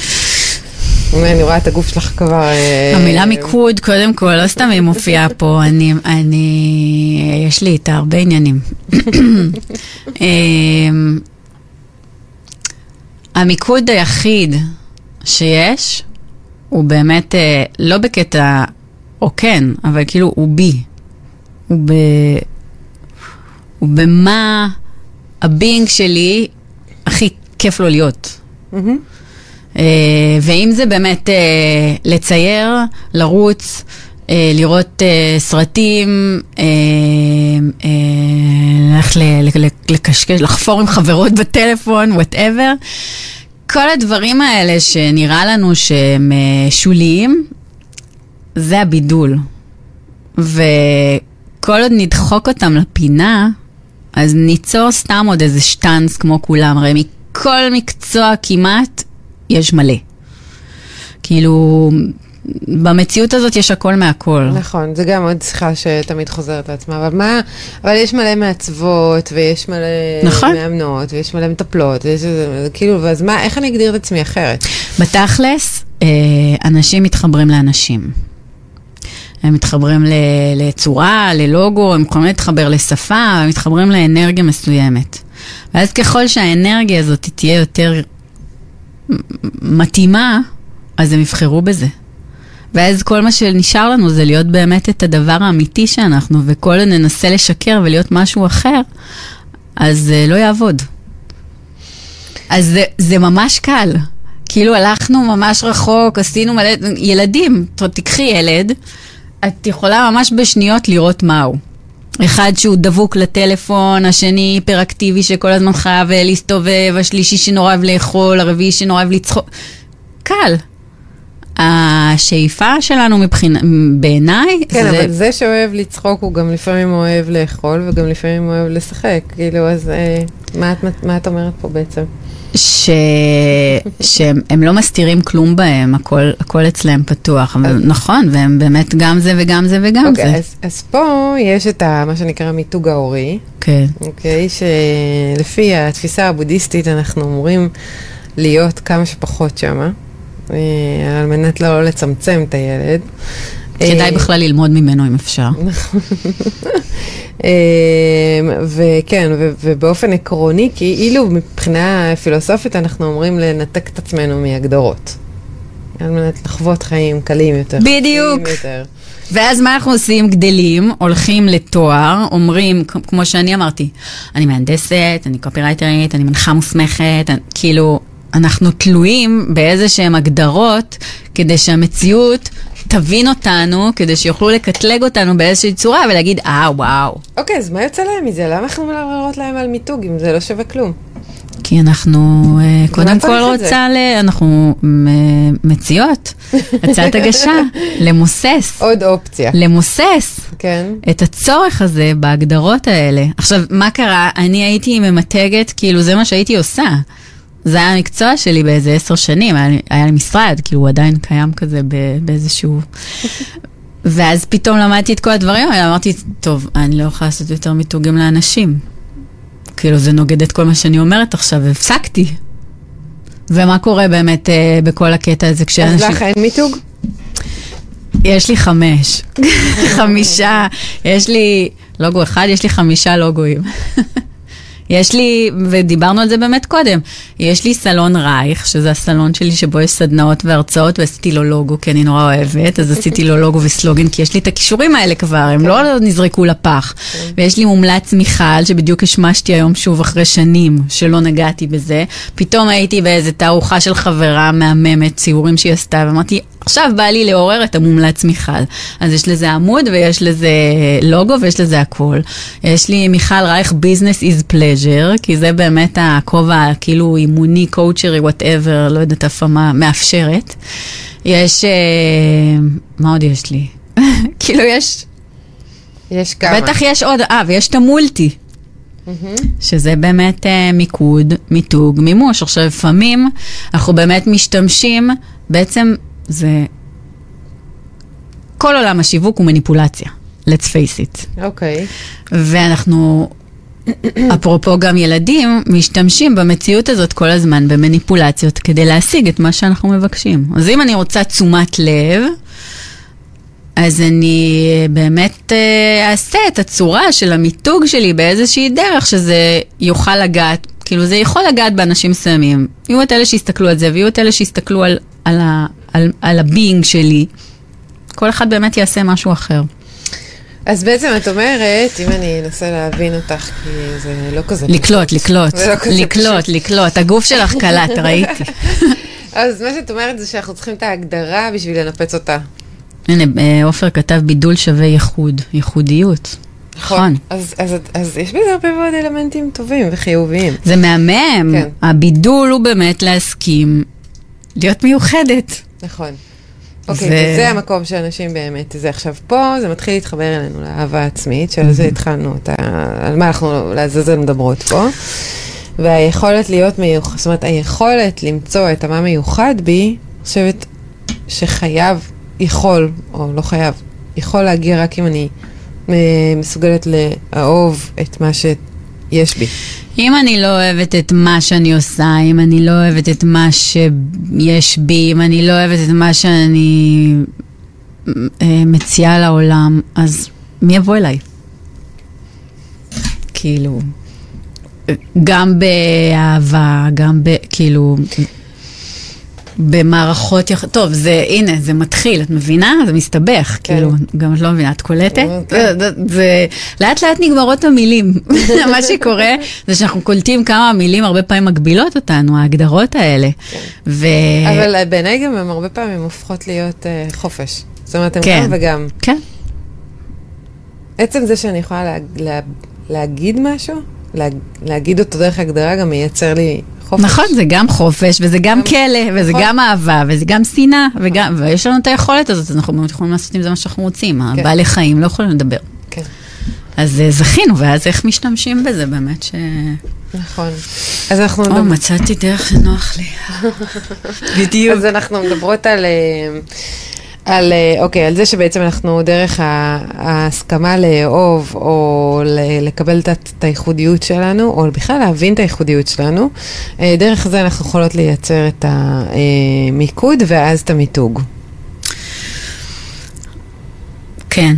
אני רואה את הגוף שלך כבר... אה, המילה מיקוד, קודם כל, לא סתם היא מופיעה פה, אני, אני, יש לי איתה הרבה עניינים. [COUGHS] אמ, המיקוד היחיד שיש, הוא באמת, אה, לא בקטע, או כן, אבל כאילו הוא בי. הוא ב... הוא במה הבינג שלי הכי כיף לו להיות. מהמם. אה, ואם זה באמת אה, לצייר, לרוץ, אה, לראות סרטים, ללכת לקשקש, לחפור עם חברות בטלפון, וואטאבר, כל הדברים האלה שנראה לנו שהם שוליים, זה הבידול. וכל עוד נדחוק אותם לפינה, אז ניצור סתם עוד איזה שטאנץ כמו כולם. הרי מכל מקצוע כמעט יש מלא. כאילו, במציאות הזאת יש הכל מהכל. נכון, זה גם עוד שיחה שתמיד חוזרת לעצמה, אבל מה, אבל יש מלא מעצבות, ויש מלא נכון. מאמנות, ויש מלא מטפלות, ויש איזה, כאילו, ואז מה, איך אני אגדיר את עצמי אחרת? בתכלס, אה, אנשים מתחברים לאנשים. הם מתחברים ל- לצורה, ללוגו, הם יכולים להתחבר לשפה, הם מתחברים לאנרגיה מסוימת. ואז ככל שהאנרגיה הזאת תהיה יותר מתאימה, אז הם יבחרו בזה. ואז כל מה שנשאר לנו זה להיות באמת את הדבר האמיתי שאנחנו, וכל עוד ננסה לשקר ולהיות משהו אחר, אז זה לא יעבוד. אז זה, זה ממש קל. כאילו הלכנו ממש רחוק, עשינו מלא, ילדים, ת- תיקחי ילד, את יכולה ממש בשניות לראות מהו. אחד שהוא דבוק לטלפון, השני היפראקטיבי שכל הזמן חייב אה, להסתובב, השלישי שנורא אוהב לאכול, הרביעי שנורא אוהב לצחוק. קל. השאיפה שלנו מבחינה, בעיניי, כן, זה... אבל זה שאוהב לצחוק, הוא גם לפעמים אוהב לאכול, וגם לפעמים אוהב לשחק. כאילו, אז אה, מה את- מה את אומרת פה בעצם? ש... שהם הם לא מסתירים כלום בהם, הכל, הכל אצלם פתוח. אבל נכון, והם באמת גם זה וגם זה וגם אוקיי, זה. אז- אז פה יש את ה- מה שנקרא מיתוג ההורי. כן. אוקיי? שלפי התפיסה הבודהיסטית אנחנו אמורים להיות כמה שפחות שמה, אה, על מנת לא לצמצם את הילד. כדאי אה, בכלל ללמוד ממנו אם אפשר. [LAUGHS] אה, וכן, ובאופן עקרוני, כאילו מבחינה פילוסופית אנחנו אומרים לנתק את עצמנו מהגדרות. על מנת לחוות חיים קלים יותר. בדיוק. יותר. ואז מה אנחנו עושים? גדלים, הולכים לתואר, אומרים, כמו שאני אמרתי, אני מהנדסת, אני קופירייטרית, אני מנחה מוסמכת, אני, כאילו, אנחנו תלויים באיזה שהן הגדרות כדי שהמציאות תבין אותנו, כדי שיוכלו לקטלג אותנו באיזושהי צורה ולהגיד, אה, וואו. אוקיי, אז מה יוצא להם מזה? למה אנחנו מדברות להם על מיתוג אם זה לא שווה כלום? כי אנחנו, אה, קודם כל? רוצה, ל... אנחנו מציעות [LAUGHS] הצעת הגשה, למוסס, עוד אופציה. למוסס. כן. את הצורך הזה בהגדרות האלה. עכשיו, מה קרה? אני הייתי ממתגת, כאילו זה מה שהייתי עושה. זה היה המקצוע שלי באיזה עשר שנים, היה היה לי משרד, כאילו הוא עדיין קיים כזה באיזשהו... ואז פתאום למדתי את כל הדברים האלה, אמרתי, טוב, אני לא יכולה לעשות יותר מיתוגים לאנשים. כאילו זה נוגד את כל מה שאני אומרת עכשיו, והפסקתי. ומה קורה באמת אה, בכל הקטע הזה אז כשאנשים... לך אין מיתוג? יש לי חמש. [LAUGHS] חמישה. יש לי לוגו אחד, יש לי חמישה לוגויים. יש לי, ודיברנו על זה באמת קודם, יש לי סלון רייך, שזה הסלון שלי שבו יש סדנאות והרצאות, ועשיתי לו לוגו, כי אני נורא אוהבת, אז עשיתי לו לוגו וסלוגן, כי יש לי את הכישורים האלה כבר, הם לא נזרקו לפח. ויש לי מומלץ מיכל, שבדיוק השמשתי היום שוב אחרי שנים שלא נגעתי בזה. פתאום הייתי באיזה תערוכה של חברה מהממת, ציורים שהיא עשתה, ואמרתי, עכשיו בא לי לעורר את המומלץ מיכל. אז יש לזה עמוד ויש לזה לוגו ויש לזה הכל. יש לי מיכל רייך business is pleasure, כי זה באמת הכובע כאילו אימוני, קואוצ'רי, whatever, לא יודעת אף מה, מאפשרת. יש, אה, מה עוד יש לי? [LAUGHS] כאילו יש, יש כמה. בטח יש עוד, אה, ויש את המולטי. שזה באמת אה, מיקוד, מיתוג, מימוש. עכשיו, לפעמים אנחנו באמת משתמשים, בעצם זה... כל עולם השיווק הוא מניפולציה, let's face it. אוקיי. ואנחנו, אפרופו גם ילדים, משתמשים במציאות הזאת כל הזמן במניפולציות כדי להשיג את מה שאנחנו מבקשים. אז אם אני רוצה תשומת לב, אז אני באמת אה, אעשה את הצורה של המיתוג שלי באיזושהי דרך שזה יוכל לגעת, כאילו זה יכול לגעת באנשים מסוימים. יהיו את אלה שיסתכלו על זה ויהיו את אלה שיסתכלו על, על, ה, על, על ה being שלי. כל אחד באמת יעשה משהו אחר. אז בעצם את אומרת, אם אני אנסה להבין אותך, כי זה לא כזה... לקלוט, לקלוט, לא לקלוט, לקלוט. הגוף שלך קלט, ראיתי. [LAUGHS] אז מה שאת אומרת זה שאנחנו צריכים את ההגדרה בשביל לנפץ אותה. הנה, אה, עופר כתב בידול שווה ייחוד, ייחודיות. נכון. אז, אז, אז יש בזה הרבה מאוד אלמנטים טובים וחיוביים. זה מהמם. כן. הבידול הוא באמת להסכים להיות מיוחדת. נכון. אוקיי, ו- וזה המקום שאנשים באמת, זה עכשיו פה, זה מתחיל להתחבר אלינו לאהבה עצמית, שעל זה התחלנו את ה... על מה אנחנו לעזאזל מדברות פה. והיכולת להיות מיוחד, זאת אומרת, היכולת למצוא את המה מיוחד בי, אני חושבת שחייב, יכול, או לא חייב, יכול להגיע רק אם אני אה, מסוגלת לאהוב את מה שיש בי. אם אני לא אוהבת את מה שאני עושה, אם אני לא אוהבת את מה שיש בי, אם אני לא אוהבת את מה שאני אה, מציעה לעולם, אז מי יבוא אליי? כאילו, גם באהבה, גם ב... כאילו... במערכות, יח... טוב, זה, הנה, זה מתחיל, את מבינה? זה מסתבך, כן. כאילו, גם את לא מבינה, את קולטת? כן. זה, זה, לאט לאט נגמרות המילים. [LAUGHS] מה שקורה זה שאנחנו קולטים כמה המילים הרבה פעמים מגבילות אותנו, ההגדרות האלה. ו... אבל בעיניי גם הן הרבה פעמים הופכות להיות אה, חופש. זאת אומרת, הן כן. גם וגם. כן, עצם זה שאני יכולה לה, לה, להגיד משהו, לה, להגיד אותו דרך הגדרה, גם מייצר לי חופש. נכון, זה גם חופש, וזה גם גם- כלא, וזה נכון. גם אהבה, וזה גם שנאה, וגם, ויש לנו את היכולת הזאת, אז אנחנו באמת יכולים לעשות עם זה מה שאנחנו רוצים. כן. הבעלי חיים לא יכולים לדבר. כן, אז אה, זכינו, ואז איך משתמשים בזה באמת ש... נכון. אז אנחנו או, מדברים- מצאתי דרך שנוח לי. [LAUGHS] בדיוק. אז אנחנו מדברות על, אה, על, אה, אוקיי, על זה שבעצם אנחנו דרך ההסכמה לאהוב, או לקבל את הייחודיות שלנו, או בכלל להבין את הייחודיות שלנו, אה, דרך זה אנחנו יכולות לייצר את המיקוד ואז את המיתוג. כן.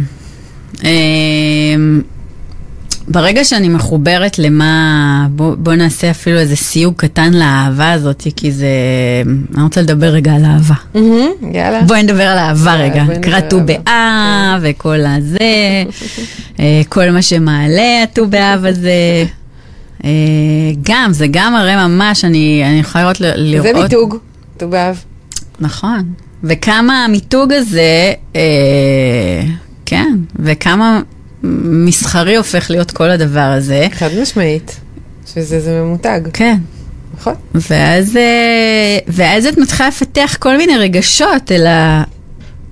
ברגע שאני מחוברת למה, בוא, בוא נעשה אפילו איזה סיוג קטן לאהבה הזאת, כי זה, אני רוצה לדבר רגע על אהבה. מהמם, יאללה. בואי נדבר על אהבה רגע. על ט"ו. באב וכל הזה, [LAUGHS] אה, כל מה שמעלה הט"ו באב הזה. אה, גם, זה גם הרי ממש, אני, אני יכולה לראות, לראות... זה מיתוג, ט"ו באב. נכון. וכמה המיתוג הזה, אה, כן, וכמה מסחרי הופך להיות כל הדבר הזה. חד משמעית, שזה זה ממותג, כן. נכון? ואז, אה, ואז את מתחילה לפתח כל מיני רגשות אל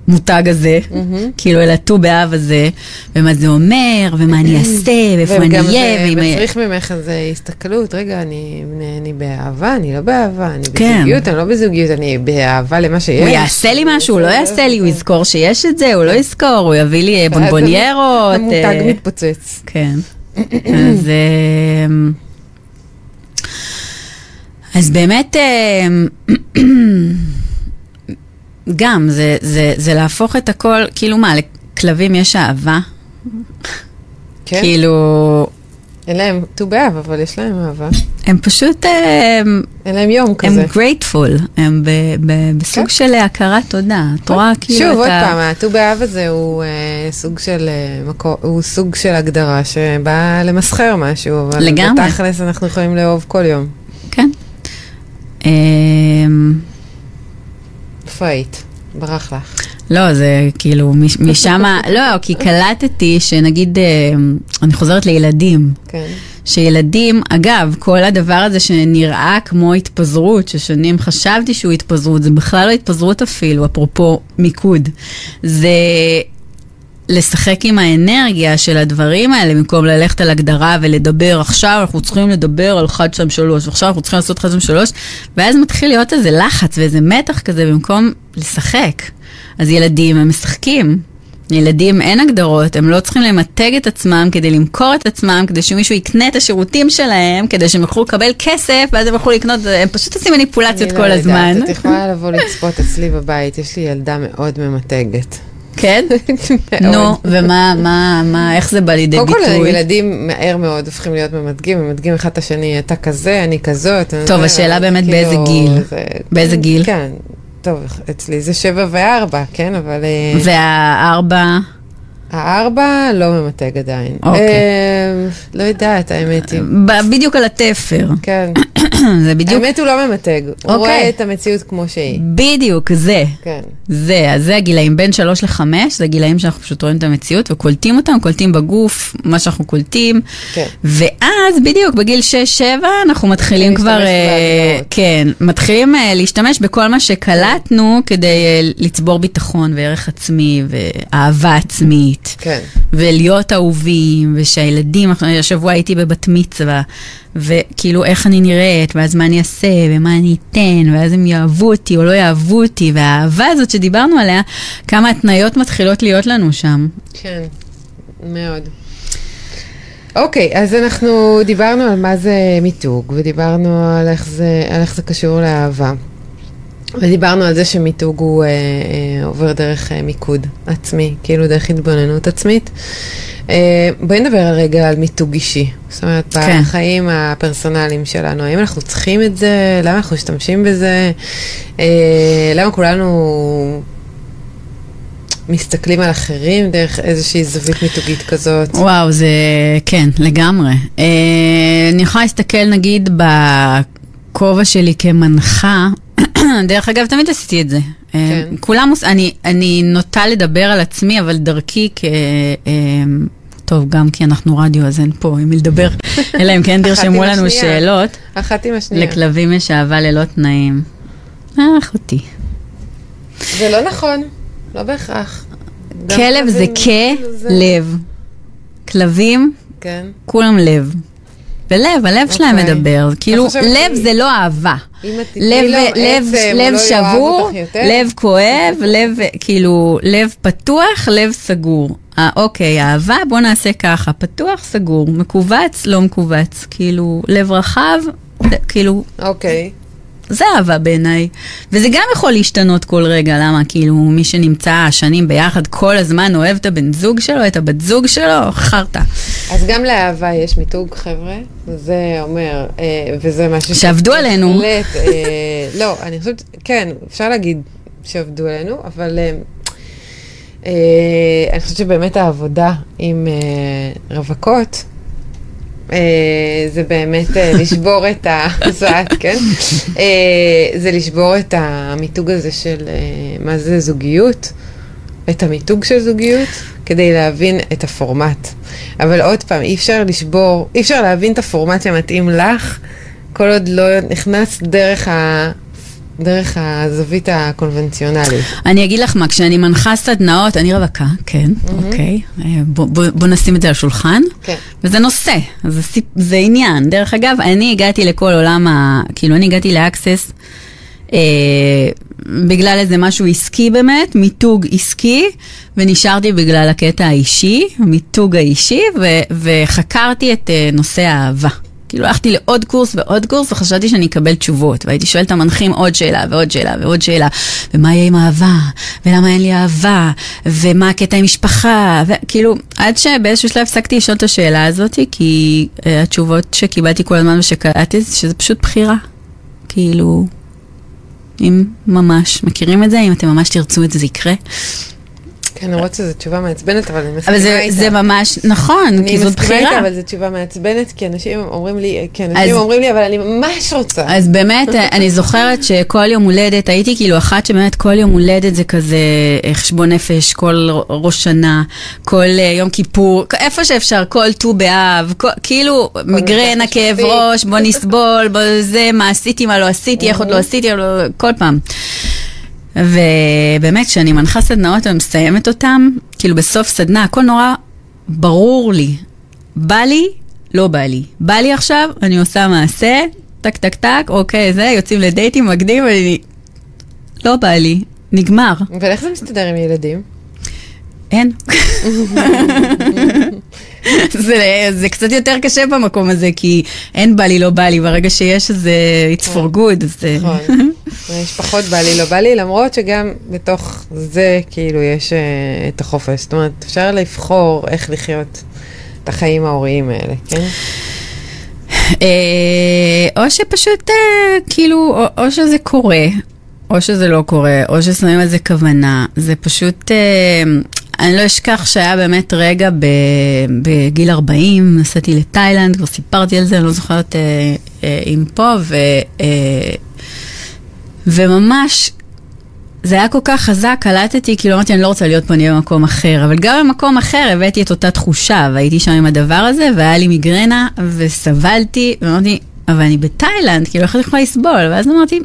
המותג הזה, מהמם. כאילו אל הט"ו באב הזה, ומה זה אומר, ומה אני [CLEARS THROAT] אעשה, ואיפה אני וגם אהיה, זה ואם... מצריך ממך איזו הסתכלות, רגע, אני, אני, אני באהבה, אני לא באהבה, אני כן. בזוגיות, אני לא בזוגיות, אני באהבה למה שיש. הוא יעשה לי משהו, הוא לא יעשה לי, הוא יזכור שיש את זה, הוא לא יזכור, הוא יביא לי אה, בונבוניירות. המותג אה, מתפוצץ. כן. אז, אמ, אז באמת, אמ, [CLEARS THROAT] גם, זה, זה, זה להפוך את הכל, כאילו מה, לכלבים יש אהבה? כן? כאילו, אין להם ט"ו באב, אבל יש להם אהבה. הם פשוט, אמ, אין להם יום הם כזה. grateful, הם ב, ב, בסוג כן. של הכרת תודה. את רואה כאילו שוב, את עוד ה... פעם, הט"ו באב הזה הוא אה, סוג של אה, מקור, הוא סוג של הגדרה שבאה למסחר משהו, אבל לגמרי. בתכלס אנחנו יכולים לאהוב כל יום. כן. אמ, איפה היית? ברח לך. לא, זה כאילו, מש- משם, [LAUGHS] לא, כי קלטתי שנגיד, אה, אני חוזרת לילדים, כן. שילדים, אגב, כל הדבר הזה שנראה כמו התפזרות, ששנים חשבתי שהוא התפזרות, זה בכלל לא התפזרות אפילו, אפרופו מיקוד. זה לשחק עם האנרגיה של הדברים האלה, במקום ללכת על הגדרה ולדבר, עכשיו אנחנו צריכים לדבר על 1, 2, 3, ועכשיו אנחנו צריכים לעשות 1, 2, 3, ואז מתחיל להיות איזה לחץ ואיזה מתח כזה במקום לשחק. אז ילדים, הם משחקים. ילדים אין הגדרות, הם לא צריכים למתג את עצמם כדי למכור את עצמם, כדי שמישהו יקנה את השירותים שלהם, כדי שהם יוכלו לקבל כסף, ואז הם יוכלו לקנות, הם פשוט עושים מניפולציות אני כל לא הזמן. יודעת, את יכולה לבוא לצפות אצלי בבית, יש לי ילדה מאוד ממתגת. כן? [LAUGHS] נו, ומה, מה, מה, איך זה בא לידי קודם כל, ביטוי? ילדים מהר מאוד הופכים להיות ממתגים, ממתגים אחד את השני, אתה כזה, אני כזאת. טוב, השאלה באמת כאילו, באיזה גיל? זה- באיזה גיל? כן, טוב, אצלי זה שבע וארבע, כן, אבל אה, והארבע, הארבע לא ממתג עדיין. אוקיי. אה, לא יודעת, האמת היא. בדיוק על התפר. כן, [COUGHS] זה בדיוק, האמת הוא לא ממתג, הוא אוקיי. רואה את המציאות כמו שהיא. בדיוק, זה. כן. זה, אז זה הגילאים בין שלוש לחמש, זה הגילאים שאנחנו פשוט רואים את המציאות וקולטים אותם, קולטים בגוף, מה שאנחנו קולטים. כן. ואז בדיוק בגיל 6-7 אנחנו מתחילים כבר, אה. כן, מתחילים אה, להשתמש בכל מה שקלטנו כדי אה, לצבור ביטחון וערך עצמי ואהבה עצמית. כן. ולהיות אהובים, ושהילדים, השבוע הייתי בבת מצווה, וכאילו איך אני נראית, ואז מה אני אעשה, ומה אני אתן, ואז הם יאהבו אותי או לא יאהבו אותי, והאהבה הזאת שדיברנו עליה, כמה התניות מתחילות להיות לנו שם. כן, מאוד. אוקיי, אז אנחנו דיברנו על מה זה מיתוג, ודיברנו על איך זה, על איך זה קשור לאהבה. ודיברנו על זה שמיתוג הוא אה, אה, עובר דרך אה, מיקוד עצמי, כאילו דרך התבוננות עצמית. אה, בואי נדבר רגע על מיתוג אישי. זאת אומרת, כן. בחיים הפרסונליים שלנו, האם אנחנו צריכים את זה? למה אנחנו משתמשים בזה? אה, למה כולנו מסתכלים על אחרים דרך איזושהי זווית מיתוגית כזאת? וואו, זה, כן, לגמרי. אה, אני יכולה להסתכל נגיד בכובע שלי כמנחה, דרך אגב, תמיד עשיתי את זה. כן. אה, כולם, עוש- אני, אני נוטה לדבר על עצמי, אבל דרכי כ... אה, טוב, גם כי אנחנו רדיו, אז אין פה עם מי לדבר, [LAUGHS] אלא אם כן תרשמו לנו השנייה. שאלות. אחת עם השנייה. לכלבים יש אהבה ללא תנאים. אה, אחותי. זה לא נכון, לא בהכרח. כלב זה כלב. כלבים, כן. כולם לב. ולב, הלב שלהם אוקיי. מדבר. כאילו, לב זה לא אהבה. לב, לו לב, עצם, הוא לב לא שבור? לב כואב, לב, כאילו, לב פתוח, לב סגור. אה, אוקיי, אהבה, בוא נעשה ככה, פתוח, סגור, מכווץ, לא מכווץ. כאילו, לב רחב, כאילו, אוקיי. זה אהבה בעיניי. וזה גם יכול להשתנות כל רגע, למה? כאילו, מי שנמצא שנים ביחד כל הזמן אוהב את הבן זוג שלו, את הבת זוג שלו, חרטא. אז גם לאהבה יש מיתוג, חבר'ה. זה אומר, אה, וזה משהו... שעבדו עלינו. בהחלט, אה, לא, אני חושבת, כן, אפשר להגיד שעבדו עלינו, אבל אה, אה, אני חושבת שבאמת העבודה עם אה, רווקות, זה באמת אה, לשבור את ה... זעת, כן? אה, זה לשבור את המיתוג הזה של אה, מה זה זוגיות, את המיתוג של זוגיות, כדי להבין את הפורמט. אבל עוד פעם, אי אפשר לשבור, אי אפשר להבין את הפורמט שמתאים לך, כל עוד לא נכנס דרך, ה... דרך הזווית הקונבנציונלית. אני אגיד לך מה, כשאני מנחה סדנאות, אני רווקה, כן, אוקיי, אה, בוא, בוא, בוא נשים את זה על השולחן. כן. וזה נושא, זה, סיפ, זה עניין. דרך אגב, אני הגעתי לכל עולם ה... כאילו, אני הגעתי לאקסס אה, בגלל איזה משהו עסקי באמת, מיתוג עסקי, ונשארתי בגלל הקטע האישי, המיתוג האישי, ו, וחקרתי את אה, נושא האהבה. כאילו הלכתי לעוד קורס ועוד קורס וחשבתי שאני אקבל תשובות והייתי שואלת את המנחים עוד שאלה ועוד שאלה ועוד שאלה ומה יהיה עם אהבה? ולמה אין לי אהבה? ומה הקטע עם משפחה? וכאילו עד שבאיזשהו שלב הפסקתי לשאול את השאלה הזאת כי uh, התשובות שקיבלתי כל הזמן ושקראתי זה שזה פשוט בחירה. כאילו אם ממש מכירים את זה אם אתם ממש תרצו את זה זה יקרה כן, למרות שזו תשובה מעצבנת, אבל אני מסכימה אבל איתה. זה, זה ממש נכון אני כי זאת מסכימה בחירה איתה, אבל זו תשובה מעצבנת, כי אנשים אומרים לי, כי אז- אנשים אומרים לי, אבל אני ממש רוצה. אז באמת, [LAUGHS] אני זוכרת שכל יום הולדת, הייתי כאילו אחת שבאמת כל יום הולדת זה כזה אה, חשבון נפש, כל ראש שנה, כל אה, יום כיפור, איפה שאפשר, כל ט"ו באב, כאילו מיגרנה, מבצע כאב. ראש, בוא [LAUGHS] נסבול, בוא זה, מה עשיתי, מה לא עשיתי, איך עוד לא עשיתי, לא- כל פעם. ובאמת, כשאני מנחה סדנאות ומסיימת אותן, כאילו בסוף סדנה, הכל נורא ברור לי. בא לי, לא בא לי. בא לי עכשיו, אני עושה מעשה, טק טק טק, אוקיי, זה, יוצאים לדייטים, מקדים, אני... לא בא לי, נגמר. אבל איך זה מסתדר עם ילדים? אין. [LAUGHS] [LAUGHS] זה, זה קצת יותר קשה במקום הזה, כי אין בא לי, לא בא לי, ברגע שיש איזה it's for good, אז... זה- נכון. יש פחות בא לי, לא בא לי, למרות שגם בתוך זה, כאילו, יש אה, את החופש. זאת אומרת, אפשר לבחור איך לחיות את החיים ההוריים האלה, כן? אה, או שפשוט, אה, כאילו, או, או שזה קורה, או שזה לא קורה, או ששמים על זה כוונה. זה פשוט, אה, אני לא אשכח שהיה באמת רגע בגיל 40, נסעתי לתאילנד, כבר סיפרתי על זה, אני לא זוכרת אה, אה, אם פה, ו, אה, וממש... זה היה כל כך חזק, קלטתי, כאילו אמרתי, אני לא רוצה להיות פה, אני אהיה במקום אחר. אבל גם במקום אחר הבאתי את אותה תחושה, והייתי שם עם הדבר הזה, והיה לי מיגרנה, וסבלתי, ואמרתי, אבל אני בתאילנד, כאילו, איך אני יכולה לסבול? ואז אמרתי,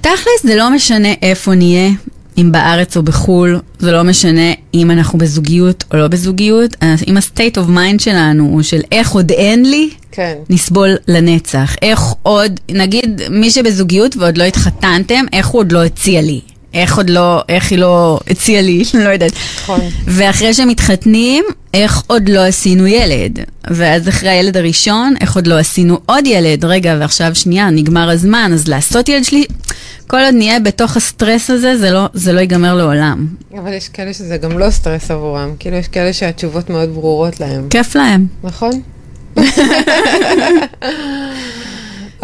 תכלס, זה לא משנה איפה נהיה, אם בארץ או בחו"ל, זה לא משנה אם אנחנו בזוגיות או לא בזוגיות, אם ה-state of mind שלנו הוא של איך עוד אין לי, כן. נסבול לנצח. איך עוד, נגיד מי שבזוגיות ועוד לא התחתנתם, איך הוא עוד לא הציע לי? איך עוד לא, איך היא לא הציעה לי? [LAUGHS] לא יודעת. נכון. ואחרי שמתחתנים, איך עוד לא עשינו ילד? ואז אחרי הילד הראשון, איך עוד לא עשינו עוד ילד? רגע, ועכשיו שנייה, נגמר הזמן, אז לעשות ילד שלי... כל עוד נהיה בתוך הסטרס הזה, זה לא, זה לא ייגמר לעולם. אבל יש כאלה שזה גם לא סטרס עבורם. כאילו, יש כאלה שהתשובות מאוד ברורות להם. כיף להם. נכון? [LAUGHS]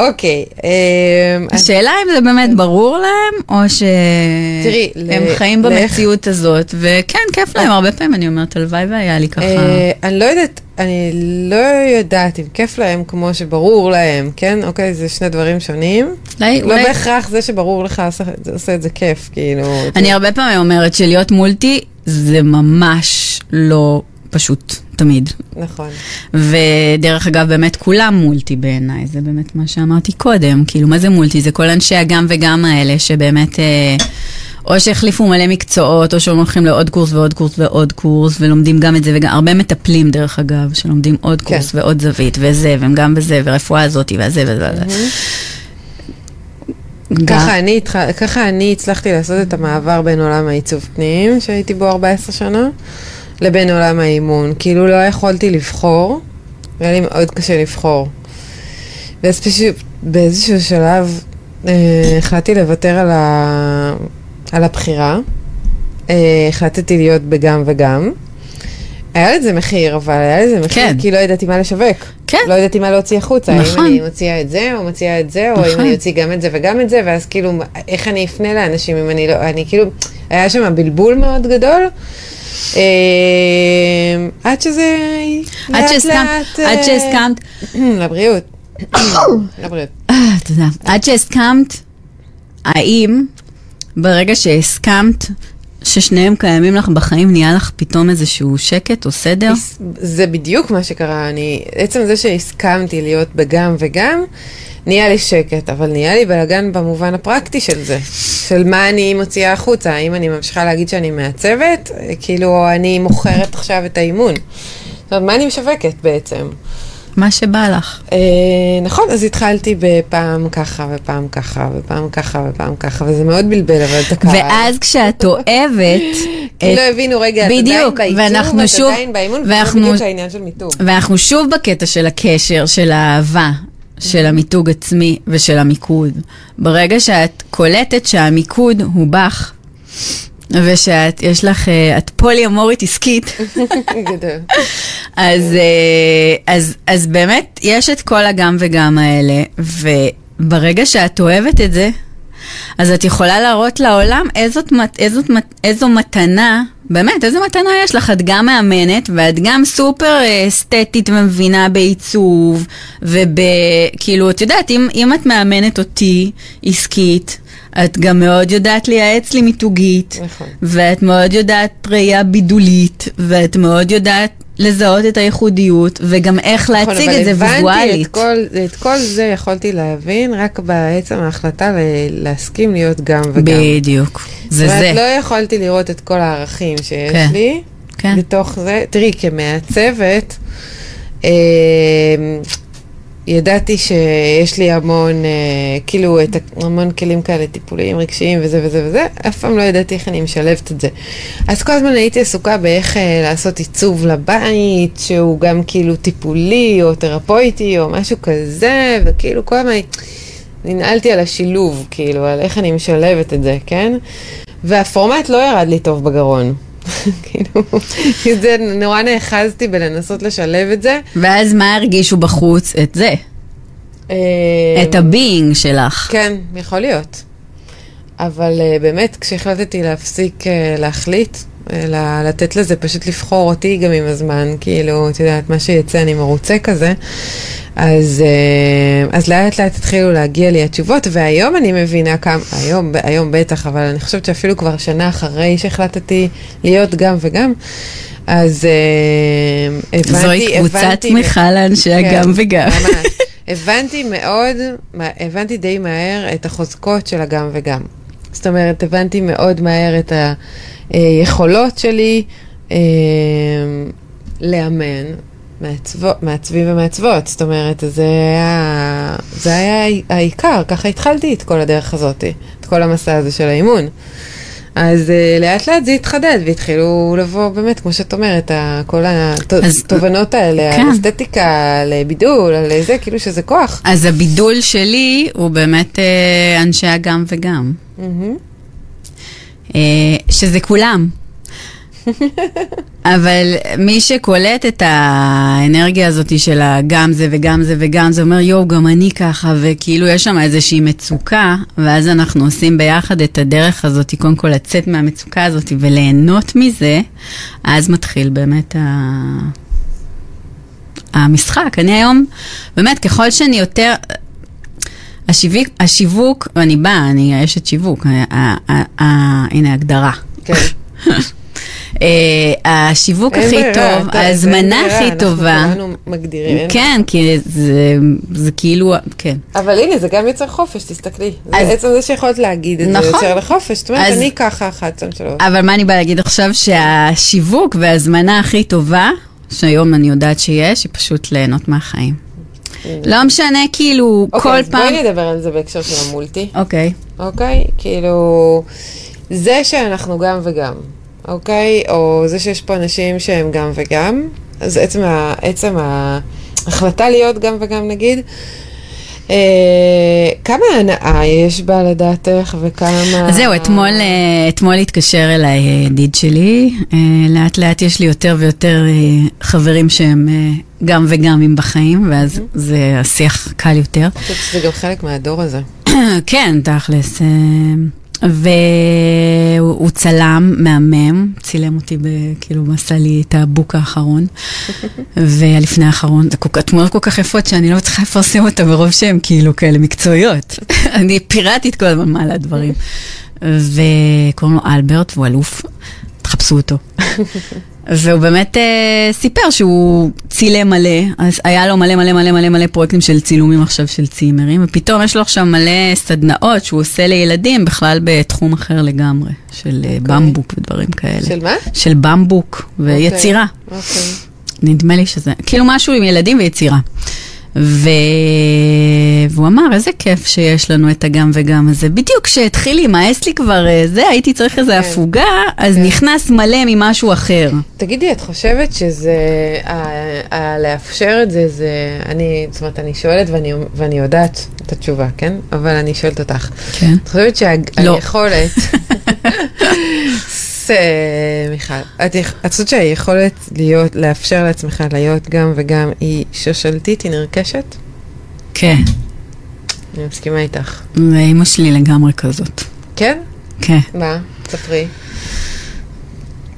אוקיי. אמ, השאלה אם זה באמת ברור להם, או שהם חיים במציאות הזאת, וכן, כיף להם, הרבה פעמים אני אומרת, הלוואי והיה לי ככה. אה, אני לא יודעת, אני לא יודעת אם כיף להם כמו שברור להם, כן? אוקיי, זה שני דברים שונים. לא בהכרח זה שברור לך עושה את זה כיף, כאילו. אני הרבה פעמים אומרת שלהיות מולטי זה ממש לא פשוט, תמיד. נכון. ודרך אגב, באמת כולם מולטי בעיניי, זה באמת מה שאמרתי קודם. כאילו, מה זה מולטי? זה כל אנשי הגם וגם האלה, שבאמת... אה, או שהחליפו מלא מקצועות, או שהם הולכים לעוד קורס ועוד קורס ועוד קורס, ולומדים גם את זה, וגם הרבה מטפלים דרך אגב, שלומדים עוד כן. קורס ועוד זווית, וזה, והם גם בזה, ורפואה הזאתי, וזה וזה וזה. גם- ככה אני, ככה אני הצלחתי לעשות את המעבר בין עולם העיצוב פנים, שהייתי בו 14 שנה, לבין עולם האימון. כאילו לא יכולתי לבחור, היה לי מאוד קשה לבחור. ואז פשוט באיזשהו שלב אה, החלטתי לוותר על, ה... על הבחירה. אה, החלטתי להיות בגם וגם. היה לזה מחיר, אבל היה לזה מחיר כן. כי לא ידעתי מה לשווק. כן. לא ידעתי מה להוציא החוצה. נכון. האם אני מוציאה את זה, או מוציאה את זה, או נכון. אם אני אוציא גם את זה וגם את זה, ואז כאילו, איך אני אפנה לאנשים אם אני לא, אני כאילו, היה שם בלבול מאוד גדול. אה, עד שזה... עד שהסכמת, עד אה, שהסכמת, [CLEARS THROAT] לבריאות. [COUGHS] לבריאות. אה, תודה. עד שהסכמת, האם ברגע שהסכמת ששניהם קיימים לך בחיים, נהיה לך פתאום איזשהו שקט או סדר? זה בדיוק מה שקרה, אני, עצם זה שהסכמתי להיות בגם וגם, נהיה לי שקט, אבל נהיה לי בלאגן במובן הפרקטי של זה, של מה אני מוציאה החוצה, האם אני ממשיכה להגיד שאני מעצבת, כאילו אני מוכרת עכשיו את האימון. זאת אומרת, מה אני משווקת בעצם? מה שבא לך. אה, נכון, אז התחלתי בפעם ככה, ופעם ככה, ופעם ככה, ופעם ככה, וזה מאוד בלבל, אבל את הקהל. ואז כשאת אוהבת... כי לא הבינו, רגע, את עדיין בעיצוב, את שוב- עדיין באימון, וזה ואנחנו- בדיוק העניין של מיתוג. ואנחנו שוב בקטע של הקשר, של האהבה, של המיתוג עצמי ושל המיקוד. ברגע שאת קולטת שהמיקוד הוא בך, ושאת, יש לך, אה, את פולי-אמורית עסקית, [LAUGHS] גדול. אז, אה, אז, אז באמת, יש את כל הגם וגם האלה, וברגע שאת אוהבת את זה, אז את יכולה להראות לעולם איזות, מת- איזו מתנה, באמת, איזו מתנה יש לך. את גם מאמנת, ואת גם סופר אה, אסתטית ומבינה בעיצוב, וכאילו, את יודעת, אם, אם את מאמנת אותי עסקית, את גם מאוד יודעת לייעץ לי מיתוגית, נכון. ואת מאוד יודעת ראייה בידולית, ואת מאוד יודעת לזהות את הייחודיות, וגם איך נכון, להציג אבל את זה הבנתי ויזואלית. את כל, את כל זה יכולתי להבין רק בעצם ההחלטה ל- להסכים להיות גם וגם. בדיוק, זה זאת אומרת, זה. לא יכולתי לראות את כל הערכים שיש כן. לי כן. בתוך זה. תראי, כמעצבת, אה, ידעתי שיש לי המון, אה, כאילו, את המון כלים כאלה טיפוליים, רגשיים וזה וזה וזה, אף פעם לא ידעתי איך אני משלבת את זה. אז כל הזמן הייתי עסוקה באיך אה, לעשות עיצוב לבית, שהוא גם כאילו טיפולי או תרפויטי או משהו כזה, וכאילו כל הזמן ננעלתי על השילוב, כאילו, על איך אני משלבת את זה, כן? והפורמט לא ירד לי טוב בגרון. [LAUGHS] כאילו, זה נורא נאחזתי בלנסות לשלב את זה. ואז מה הרגישו בחוץ? את זה, אה, את ה being שלך. כן, יכול להיות. אבל אה, באמת, כשהחלטתי להפסיק אה, להחליט, ל- לתת לזה פשוט לבחור אותי גם עם הזמן, כאילו, את יודעת, מה שיצא אני מרוצה כזה, אז, אה, אז לאט לאט התחילו להגיע לי התשובות, והיום אני מבינה כמה, היום, היום בטח, אבל אני חושבת שאפילו כבר שנה אחרי שהחלטתי להיות גם וגם, אז uh, הבנתי, זוהי קבוצת הבנתי- תמיכה לאנשי הגם וגם. כן, ממש. הבנתי מאוד, הבנתי די מהר את החוזקות של הגם וגם. זאת אומרת, הבנתי מאוד מהר את היכולות שלי אה, לאמן מעצבו- מעצבים ומעצבות. זאת אומרת, זה היה, זה היה העיקר, ככה התחלתי את כל הדרך הזאת, את כל המסע הזה של האימון. אז uh, לאט לאט זה התחדד והתחילו לבוא באמת, כמו שאת אומרת, ה- כל אז- התובנות האלה, כן. על אסתטיקה, על בידול, על זה, כאילו שזה כוח. אז הבידול שלי הוא באמת אה, אנשי הגם וגם. אה, שזה כולם. [LAUGHS] אבל מי שקולט את האנרגיה הזאת של הגם זה וגם זה וגם זה, אומר יואו, גם אני ככה, וכאילו יש שם איזושהי מצוקה, ואז אנחנו עושים ביחד את הדרך הזאת, קודם כל לצאת מהמצוקה הזאת וליהנות מזה, אז מתחיל באמת ה... המשחק. אני היום, באמת, ככל שאני יותר... השיווק, השיווק, אני באה, אני אשת שיווק, הנה הגדרה. כן. [LAUGHS] אה, השיווק הכי טוב, ההזמנה הכי טובה. אנחנו כולנו מגדירים. כן, כי זה, כאילו, כן. אבל הנה, זה גם יוצר חופש, תסתכלי. עצם זה שיכולת להגיד את זה נכון. יוצר לחופש. זאת אומרת, אני ככה אחת, שתיים, שלוש. אבל מה אני באה להגיד עכשיו? שהשיווק וההזמנה הכי טובה, שהיום אני יודעת שיש, היא פשוט ליהנות מהחיים. לא משנה, כאילו, אוקיי, כל אז פעם... בואי נדבר על זה בהקשר של המולטי. אוקיי. אוקיי? כאילו, זה שאנחנו גם וגם, אוקיי? או זה שיש פה אנשים שהם גם וגם, אז עצם, ה, עצם ההחלטה להיות גם וגם נגיד, כמה הנאה יש בה לדעתך וכמה... אז זהו, אתמול, אה, אתמול התקשר אליי אה, ידיד שלי, אה, לאט לאט יש לי יותר ויותר אה, חברים שהם אה, גם וגמים בחיים, ואז זה השיח קל יותר. אני חושבת שזה גם חלק מהדור הזה. [COUGHS] כן, תכלס. והוא הוא צלם, מהמם, צילם אותי, ב, כאילו, עשה לי את הבוק האחרון, [LAUGHS] והלפני האחרון, זה כל כך- תמונות כל כך יפות שאני לא צריכה לפרסם אותן מרוב שהן כאילו כאלה מקצועיות. [LAUGHS] אני פיראטית כל הזמן מעלה דברים. [LAUGHS] וקוראים לו אלברט, והוא אלוף, תחפשו אותו. והוא באמת אה, סיפר שהוא צילם מלא, אז היה לו מלא מלא מלא מלא מלא פרויקטים של צילומים עכשיו של צימרים, ופתאום יש לו עכשיו מלא סדנאות שהוא עושה לילדים בכלל בתחום אחר לגמרי, של אה, במבוק ודברים כאלה. של מה? של במבוק ויצירה. אוקיי. נדמה לי שזה, כאילו משהו עם ילדים ויצירה. ו... והוא אמר, איזה כיף שיש לנו את הגם וגם הזה. בדיוק כשהתחיל להימאס לי כבר אה, זה, הייתי צריך איזה כן. הפוגה, אז כן. נכנס מלא ממשהו אחר. תגידי, את חושבת שזה, לאפשר את זה, זה, אני, זאת אומרת, אני שואלת ואני, ואני יודעת את התשובה, כן? אבל אני שואלת אותך. כן. את חושבת לא. [LAUGHS] ס- מיכל, את את חושבת שהיכולת להיות, לאפשר לעצמך להיות גם וגם היא שושלתית, היא נרכשת? כן, אני מסכימה איתך. ואימא שלי לגמרי כזאת. כן? כן. מה? ספרי.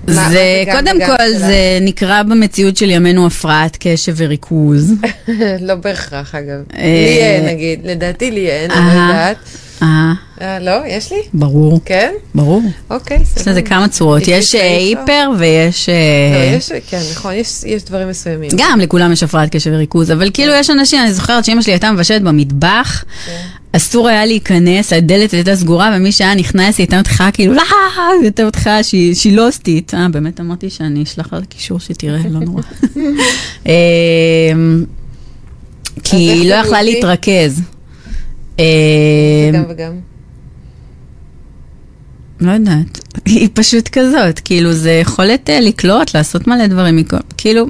זה, קודם כל? זה נקרא במציאות של ימינו הפרעת קשב וריכוז. [LAUGHS] לא בהכרח, אגב. אה, לי אין, נגיד. לדעתי לי אין, אני. לא יודעת. אה, אה, לא? יש לי? ברור, כן? ברור. אוקיי, יש לזה סבבה. כמה צורות. יש אה, היפר ויש... לא, יש, כן, נכון, יש, יש דברים מסוימים. גם לכולם יש הפרעת קשב וריכוז, אבל כאילו יש אנשים, אני זוכרת שאמא שלי הייתה מבשלת במטבח, אסור היה להיכנס, הדלת הייתה סגורה, ומי שהיה נכנס, היא הייתה מתחילה כאילו, לא, היא הייתה מתחילה שהיא שהיא לא. אה, באמת אמרתי שאני אשלח לה קישור שתראה, לא נורא. [LAUGHS] אמ, כי היא לא יכלה? להתרכז. אמ, גם וגם. לא יודעת, היא פשוט כזאת, כאילו זה יכולת אה, לקלוט, לעשות מלא דברים, כאילו,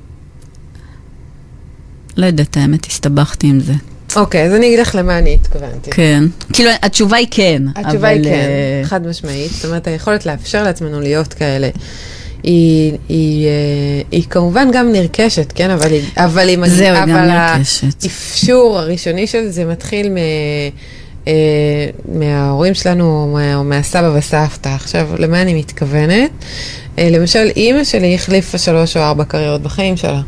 לא יודעת, האמת, הסתבכתי עם זה. אוקיי, אז אני אגיד לך למה אני התכוונתי. כן. כאילו, התשובה היא כן. התשובה היא אבל, כן, אה, חד משמעית. זאת אומרת, היכולת לאפשר לעצמנו להיות כאלה. היא, היא, אה, היא כמובן גם נרכשת, כן? אבל היא, אבל היא מגיעה, זהו, היא גם אבל נרכשת. האפשור הראשוני של זה מתחיל מ, אה, מההורים שלנו או מהסבא וסבתא. עכשיו, למה אני מתכוונת? אה, למשל, אימא שלי החליפה שלוש או ארבע קריירות בחיים שלה.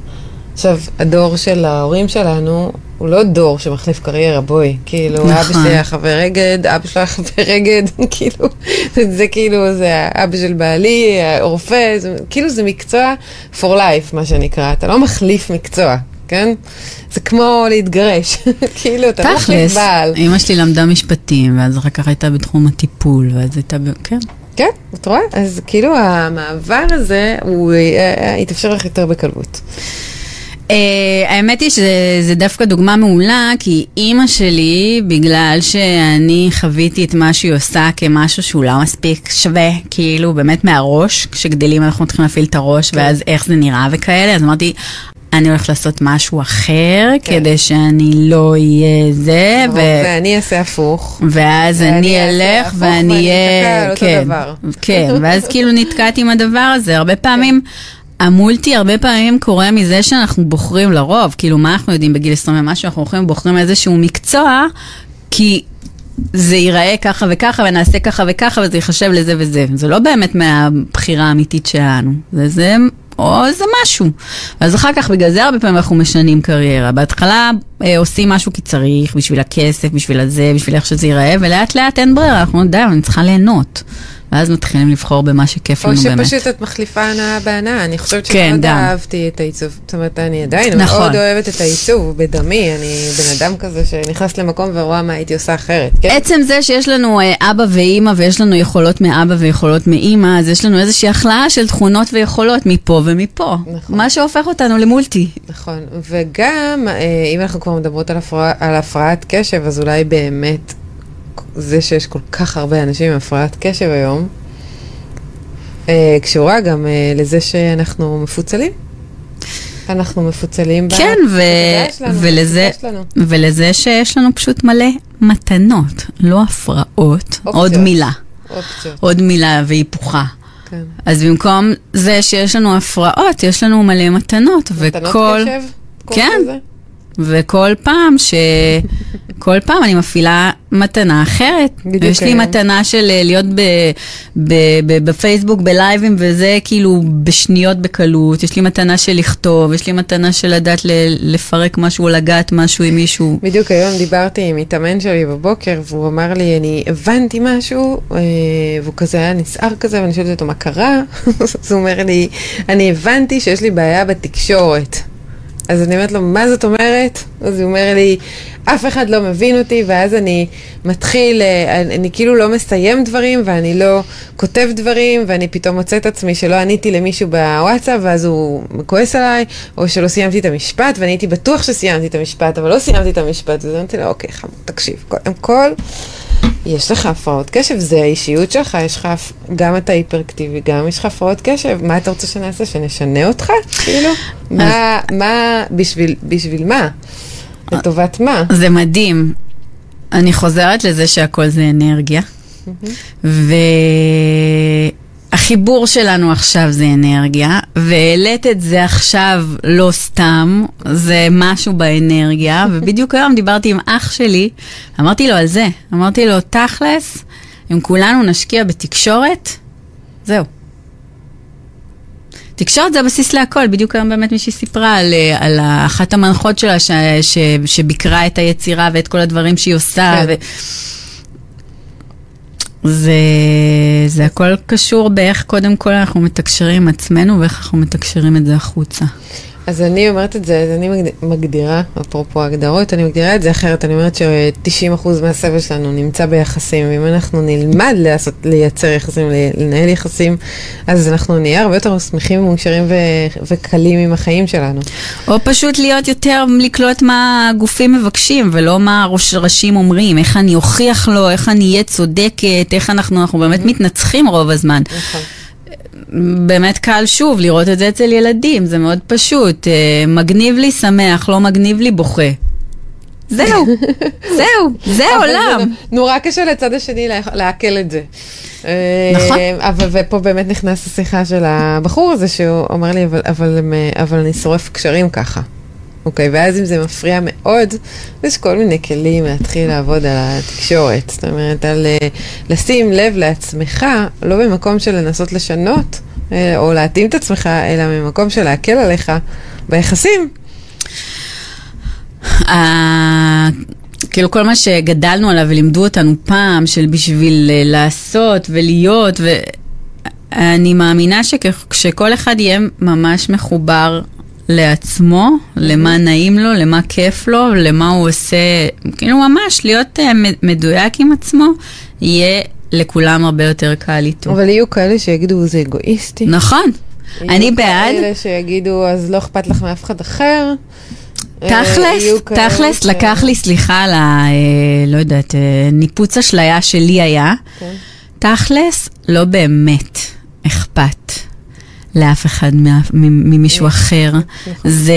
עכשיו, הדור של ההורים שלנו הוא לא דור שמחליף קריירה, בואי. כאילו, נכון. אבא שלי היה חבר אגד, אבא שלו היה חבר אגד, [LAUGHS] כאילו, זה, כאילו, זה אבא של בעלי, רופא, זה, כאילו זה מקצוע for life, מה שנקרא. אתה לא מחליף מקצוע, כן? זה כמו להתגרש, [LAUGHS] כאילו, אתה לא מחליף תכלס, בעל. אימא שלי למדה משפטים, ואז אחר כך הייתה בתחום הטיפול, ואז הייתה, ב- כן. כן, את רואה? אז כאילו המעבר הזה, הוא אה, אה, יתאפשר לך יותר בקלות. Uh, האמת היא שזה דווקא דוגמה מעולה, כי אימא שלי, בגלל שאני חוויתי את מה שהיא עושה כמשהו שהוא לא מספיק שווה, כאילו באמת מהראש, כשגדלים אנחנו צריכים להפעיל את הראש, כן. ואז איך זה נראה וכאלה, אז אמרתי, אני הולכת לעשות משהו אחר, כן. כדי שאני לא אהיה זה, ו... ואני אעשה הפוך. ואז ואני אני אלך ואני ואני אהיה... אתקע על אותו דבר. כן, ואז כאילו נתקעתי עם הדבר הזה. הרבה פעמים, המולטי הרבה פעמים קורה מזה שאנחנו בוחרים לרוב, כאילו מה אנחנו יודעים בגיל 20 ומשהו, אנחנו הולכים ובוחרים איזשהו מקצוע, כי זה ייראה ככה וככה ונעשה ככה וככה וזה ייחשב לזה וזה. זה לא באמת מהבחירה האמיתית שלנו, זה זה... או איזה משהו. אז אחר כך, בגלל זה הרבה פעמים אנחנו משנים קריירה. בהתחלה אה, עושים משהו כי צריך, בשביל הכסף, בשביל הזה, בשביל איך שזה ייראה, ולאט לאט אין ברירה, אנחנו אבל אני צריכה ליהנות. ואז מתחילים לבחור במה שכיף או לנו באמת. שפשוט את מחליפה הנאה בהנאה. אני חושבת כן, שמאוד גם. אהבתי את העיצוב. זאת אומרת, אני עדיין נכון. מאוד אוהבת את העיצוב בדמי. אני בן אדם כזה שנכנס למקום ורואה מה הייתי עושה אחרת. כן? עצם זה שיש לנו אה, אבא ואימא ויש לנו יכולות מאבא ויכולות מאימא, אז יש לנו איזושהי הכלאה של תכונות ויכולות מפה ומפה. נכון. מה שהופך אותנו למולטי. נכון, וגם אה, אם אנחנו כבר מדברות על, הפרע, על הפרעת קשב, אז אולי באמת זה שיש כל כך הרבה אנשים עם הפרעת קשב היום, אה, קשורה גם אה, לזה שאנחנו מפוצלים. אנחנו מפוצלים כן, ו- שלנו, ולזה. ולזה שיש לנו פשוט מלא מתנות, לא הפרעות. עוד מילה, אופציות, עוד מילה והיפוכה. כן. אז במקום זה שיש לנו הפרעות, יש לנו מלא מתנות, מתנות וכל... קשב? קוראים כן. וכל פעם ש... כל פעם אני מפעילה מתנה אחרת. בדיוק יש לי. מתנה של אה, להיות ב, ב, ב, בפייסבוק בלייבים וזה כאילו בשניות בקלות. יש לי מתנה של לכתוב, יש לי מתנה של לדעת ל, לפרק משהו או לגעת משהו עם מישהו. בדיוק היום דיברתי עם מתאמן שלי בבוקר, והוא אמר לי, אני הבנתי משהו, אה, והוא כזה היה נסער כזה, ואני שואלת אותו, מה קרה? [LAUGHS] אז הוא אומר לי, אני הבנתי שיש לי בעיה בתקשורת. אז אני אומרת לו, מה זאת אומרת? אז הוא אומר לי, אף אחד לא מבין אותי, ואז אני מתחיל, אה, אני, אני כאילו לא מסיים דברים, ואני לא כותב דברים, ואני פתאום מוצא את עצמי שלא עניתי למישהו בוואטסאפ, ואז הוא כועס עליי, או שלא סיימתי את המשפט, ואני הייתי בטוח שסיימתי את המשפט, אבל לא סיימתי את המשפט, אז אמרתי לו, אוקיי, חמוד, תקשיב, קודם כל, יש לך הפרעות קשב, זה האישיות שלך, יש לך גם אתה היפראקטיבי, גם יש לך הפרעות קשב, מה אתה רוצה שנעשה, שנשנה אותך? כאילו, מה, מה, בשביל, בשביל מה? לטובת מה? זה מדהים. אני חוזרת לזה שהכל זה אנרגיה, והחיבור שלנו עכשיו זה אנרגיה, והעלית את זה עכשיו לא סתם, זה משהו באנרגיה, [LAUGHS] ובדיוק היום דיברתי עם אח שלי, אמרתי לו על זה, אמרתי לו, תכלס, אם כולנו נשקיע בתקשורת, זהו. תקשורת זה הבסיס להכל, בדיוק היום באמת מישהי סיפרה על, על אחת המנחות שלה ש, ש, שביקרה את היצירה ואת כל הדברים שהיא עושה. כן. ו... זה, זה הכל קשור באיך קודם כל אנחנו מתקשרים עם עצמנו ואיך אנחנו מתקשרים את זה החוצה. אז אני אומרת את זה, אז אני מגד- מגדירה, אפרופו הגדרות, אני מגדירה את זה אחרת, אני אומרת ש-90% מהסבל שלנו נמצא ביחסים, ואם אנחנו נלמד לעשות, לייצר יחסים, לנהל יחסים, אז אנחנו נהיה הרבה יותר שמחים ומאושרים ו- וקלים עם החיים שלנו. או פשוט להיות יותר, לקלוט מה הגופים מבקשים ולא מה הראש- ראשים אומרים, איך אני אוכיח לו, איך אני אהיה צודקת, איך אנחנו, אנחנו באמת מתנצחים רוב הזמן. נכון. באמת קל שוב לראות את זה אצל ילדים, זה מאוד פשוט. אה, מגניב לי שמח, לא מגניב לי בוכה. זהו, [LAUGHS] זהו, זה העולם. נורא קשה לצד השני לעכל את זה. אה, נכון. אבל ופה באמת נכנס השיחה של הבחור הזה, שהוא אומר לי, אבל, אה, אבל אני שורף קשרים ככה. אוקיי, ואז אם זה מפריע מאוד, יש כל מיני כלים להתחיל לעבוד על התקשורת. זאת אומרת, על אה, לשים לב לעצמך, לא במקום של לנסות לשנות, אה, או להתאים את עצמך, אלא ממקום של להקל עליך ביחסים. ה- כאילו כל מה שגדלנו עליו ולימדו אותנו פעם, של בשביל אה, לעשות ולהיות, ואני מאמינה שכשכל אחד יהיה ממש מחובר לעצמו, למה נעים לו, למה כיף לו, למה הוא עושה, כאילו ממש להיות מ- מדויק עם עצמו, יהיה לכולם הרבה יותר קל איתו. אבל יהיו כאלה שיגידו, זה אגואיסטי. נכון. אני יהיו בעד, כאלה שיגידו, אז לא אכפת לך מאף אחד אחר. אה, תכלס, יהיו תכלס, ש- לקח לי סליחה על ה... אה, לא יודעת, ניפוץ אשליה שלי היה. כן. תכלס, לא באמת אכפת לאף אחד ממישהו אחר. זה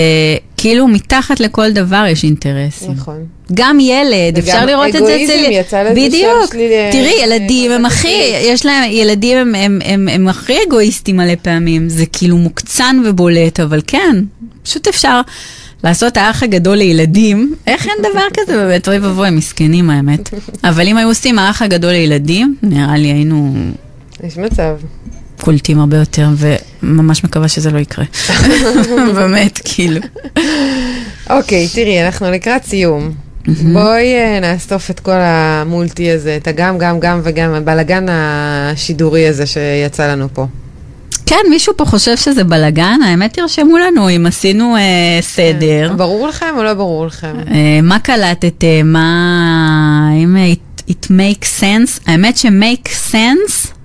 כאילו מתחת לכל דבר יש אינטרסים. נכון. גם ילד, אפשר לראות את זה אצל... אגואיזם יצא לזה שם בדיוק. שלילי, תראי, אה, ילדים הם אה, הכי, אה, יש להם, ילדים הם- הם- הם הם הכי אגואיסטים מלא פעמים. זה כאילו מוקצן ובולט, אבל כן, פשוט אפשר לעשות האח הגדול לילדים. איך אין דבר כזה באמת? אוי ואבוי, הם מסכנים האמת. [LAUGHS] אבל אם היו עושים האח הגדול לילדים, נראה לי היינו יש מצב. קולטים הרבה יותר, וממש מקווה שזה לא יקרה. [LAUGHS] באמת, כאילו. אוקיי, תראי, אנחנו לקראת סיום. בואי אה, נאסוף את כל המולטי הזה, את הגם, גם, גם וגם, הבלגן השידורי הזה שיצא לנו פה. כן, מישהו פה חושב שזה בלאגן? האמת תרשמו לנו אם עשינו אה, סדר. ברור לכם או לא ברור לכם? אה, מה קלטתם? מה... האם it, it make sense? האמת ש-make sense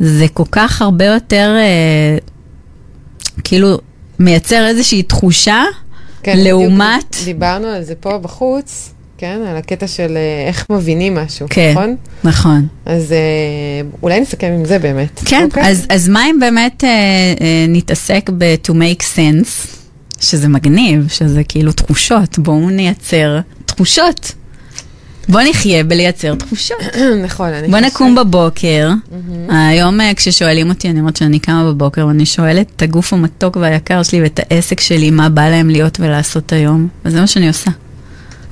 זה כל כך הרבה יותר, אה, כאילו, מייצר איזושהי תחושה, כן, לעומת... בדיוק דיברנו על זה פה בחוץ, כן? על הקטע של אה, איך מבינים משהו, כן, נכון? נכון. אז אה, אולי נסכם עם זה באמת. כן, אוקיי? אז, אז מה אם באמת אה, אה, נתעסק ב-to make sense, שזה מגניב, שזה כאילו תחושות, בואו נייצר תחושות. בואו נחיה בלייצר תחושות. [CLEARS THROAT] נכון, אני בוא חושבת- נקום בבוקר. היום אה, כששואלים אותי, אני אומרת שאני קמה בבוקר ואני שואלת את הגוף המתוק והיקר שלי ואת העסק שלי, מה בא להם להיות ולעשות היום. וזה מה שאני עושה.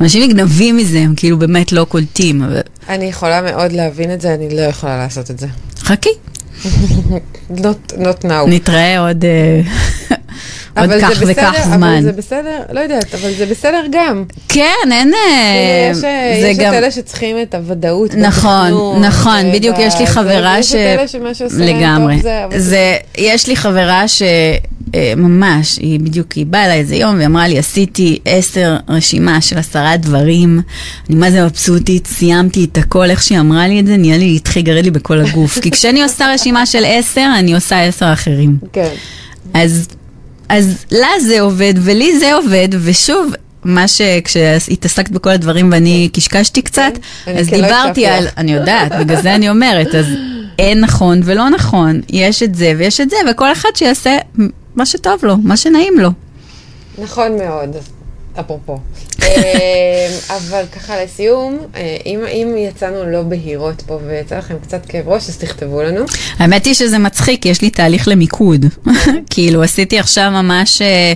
אנשים נגנבים מזה, הם כאילו באמת לא קולטים. אבל אני יכולה מאוד להבין את זה, אני לא יכולה לעשות את זה. חכי, [LAUGHS] Not, not now. נתראה עוד אה, עוד אבל זה כך בסדר, וכך אבל זמן. זה בסדר, לא יודעת, אבל זה בסדר גם. כן, אין... אה, כאילו, יש, אה, יש גם... את אלה שצריכים את הוודאות נכון, בתכנון, נכון, וב- בדיוק, יש לי חברה ש... את אלה שמה שעושה לגמרי. טוב זה... אבל זה, יש לי חברה שממש, היא בדיוק, היא באה אליי איזה יום והיא אמרה לי, עשיתי עשר, רשימה של עשרה דברים, אני מה זה מבסוטית, סיימתי את הכל, איך שהיא אמרה לי את זה, נהיה לי, התחיל לגרד לי בכל הגוף. כי כשאני עושה רשימה של עשר, אני עושה עשר אחרים. כן. אז, אז לה זה עובד ולי זה עובד, ושוב, מה שכשהתעסקת בכל הדברים ואני קשקשתי קצת, אני אז כן לא דיברתי על. אני יודעת, בגלל זה אני אומרת, אז אין נכון ולא נכון, יש את זה ויש את זה, וכל אחד שיעשה מה שטוב לו, מה שנעים לו. נכון מאוד, אפרופו. אה, אבל ככה לסיום, אה, אם, אם יצאנו לא בהירות פה ויצא לכם קצת כאב ראש, אז תכתבו לנו. האמת היא שזה מצחיק, יש לי תהליך למיקוד. [LAUGHS] כאילו, עשיתי עכשיו ממש אה,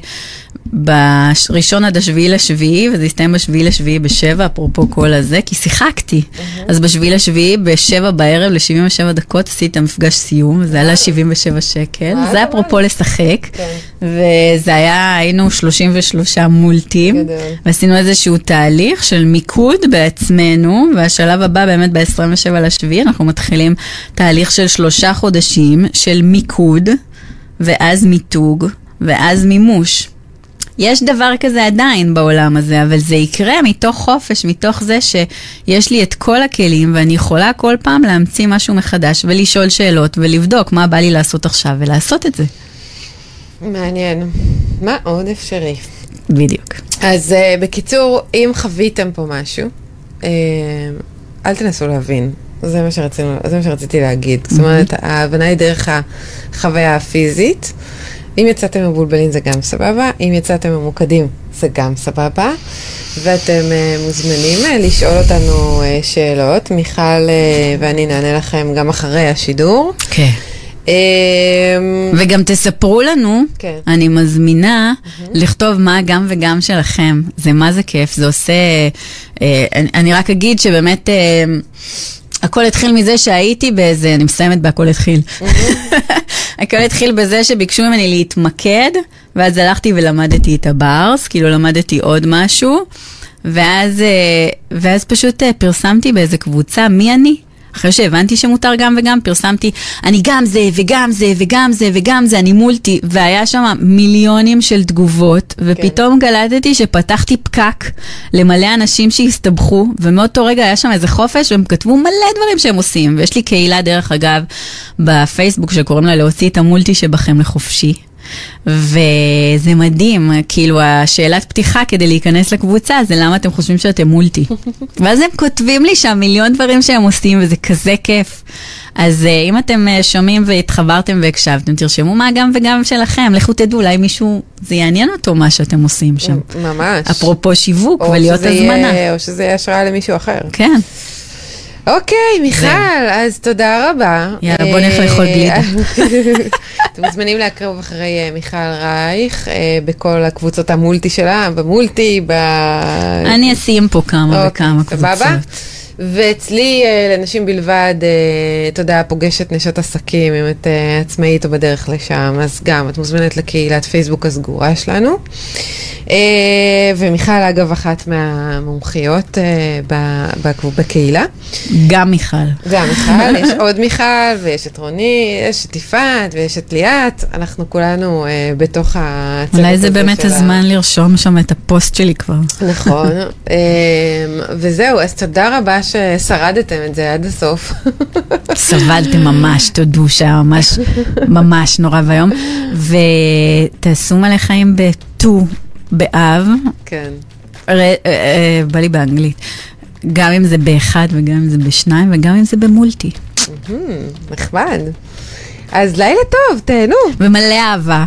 בראשון עד השביעי לשביעי, וזה הסתיים בשביעי לשביעי בשבע, אפרופו כל הזה, כי שיחקתי. אז בשביעי לשביעי, בשבע בערב ל-77 דקות, עשיתי את המפגש סיום, וזה עלה 77 שקל. וואלה, זה אפרופו לשחק. כן. וזה היה, היינו 33 מולטים. ועשינו איזשהו תהליך של מיקוד בעצמנו, והשלב הבא באמת ב-27 לשביעי, אנחנו מתחילים תהליך של שלושה חודשים של מיקוד, ואז מיתוג, ואז מימוש. יש דבר כזה עדיין בעולם הזה, אבל זה יקרה מתוך חופש, מתוך זה שיש לי את כל הכלים ואני יכולה כל פעם להמציא משהו מחדש ולשאול שאלות ולבדוק מה בא לי לעשות עכשיו ולעשות את זה. מעניין. מה עוד אפשרי? בדיוק. אז uh, בקיצור, אם חוויתם פה משהו, uh, אל תנסו להבין. זה מה, שרצינו, זה מה שרציתי להגיד. זאת אומרת, ההבנה היא דרך החוויה הפיזית. אם יצאתם מבולבלים זה גם סבבה, אם יצאתם ממוקדים זה גם סבבה. ואתם uh, מוזמנים uh, לשאול אותנו uh, שאלות. מיכל uh, ואני נענה לכם גם אחרי השידור. כן. Uh, וגם תספרו לנו, כן. אני מזמינה לכתוב מה הגם וגם שלכם. זה מה זה כיף, זה עושה... אה, אני, אני רק אגיד שבאמת... אה, הכל התחיל מזה שהייתי באיזה, אני מסיימת בהכל התחיל. [LAUGHS] הכל התחיל בזה שביקשו ממני להתמקד, ואז הלכתי ולמדתי את הברס, כאילו למדתי עוד משהו, ואז, אה, ואז פשוט אה, פרסמתי באיזה קבוצה מי אני. אחרי שהבנתי שמותר גם וגם, פרסמתי, אני גם זה וגם זה וגם זה וגם זה, אני מולטי, והיה שם מיליונים של תגובות, ופתאום גלטתי שפתחתי פקק למלא אנשים שהסתבכו, ומאותו רגע היה שם איזה חופש, והם כתבו מלא דברים שהם עושים, ויש לי קהילה, דרך אגב, בפייסבוק שקוראים לה להוציא את המולטי שבכם לחופשי. וזה מדהים, כאילו השאלת פתיחה כדי להיכנס לקבוצה זה למה אתם חושבים שאתם מולטי. [LAUGHS] ואז הם כותבים לי שם מיליון דברים שהם עושים וזה כזה כיף. אז uh, אם אתם uh, שומעים והתחברתם והקשבתם, תרשמו מה גם וגם שלכם, לכו תדעו, אולי מישהו, זה יעניין אותו מה שאתם עושים שם. ממש. אפרופו שיווק ולהיות הזמנה. יהיה, או שזה יהיה השראה למישהו אחר. כן. אוקיי, מיכל, אז תודה רבה. יאללה, בוא נלך לאכול גלידה. [LAUGHS] אתם מוזמנים לעקוב אחרי אה, מיכל רייך אה, בכל הקבוצות המולטי שלה, במולטי, ב... אני אשים פה כמה אוקיי, וכמה סבבה? ואצלי, אה, לנשים בלבד, אה, תודה, פוגשת נשות עסקים, אם את אה, עצמאית או בדרך לשם, אז גם, את מוזמנת לקהילת פייסבוק הסגורה שלנו. ומיכל, אגב, אחת מהמומחיות ב- ב- בקהילה. גם מיכל. גם מיכל, [LAUGHS] יש עוד מיכל, ויש את רוני, יש את יפעת, ויש את ליאת, אנחנו כולנו בתוך הצוות אולי זה הזה באמת של ה- הזמן לרשום שם את הפוסט שלי כבר. נכון, [LAUGHS] וזהו, אז תודה רבה ששרדתם את זה עד הסוף. [LAUGHS] סבלתם ממש, תודו שהיה ממש, ממש נורא ואיום. ותעשו מלא חיים בט"ו באב, כן. ר- אה, אה, בא לי באנגלית. גם אם זה באחד וגם אם זה בשניים וגם אם זה במולטי. נחמד. אז לילה טוב, תהנו. ומלא אהבה.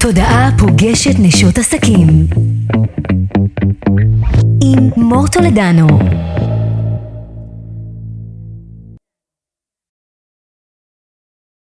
תודעה פוגשת נשות עסקים. עם מור טולדנו.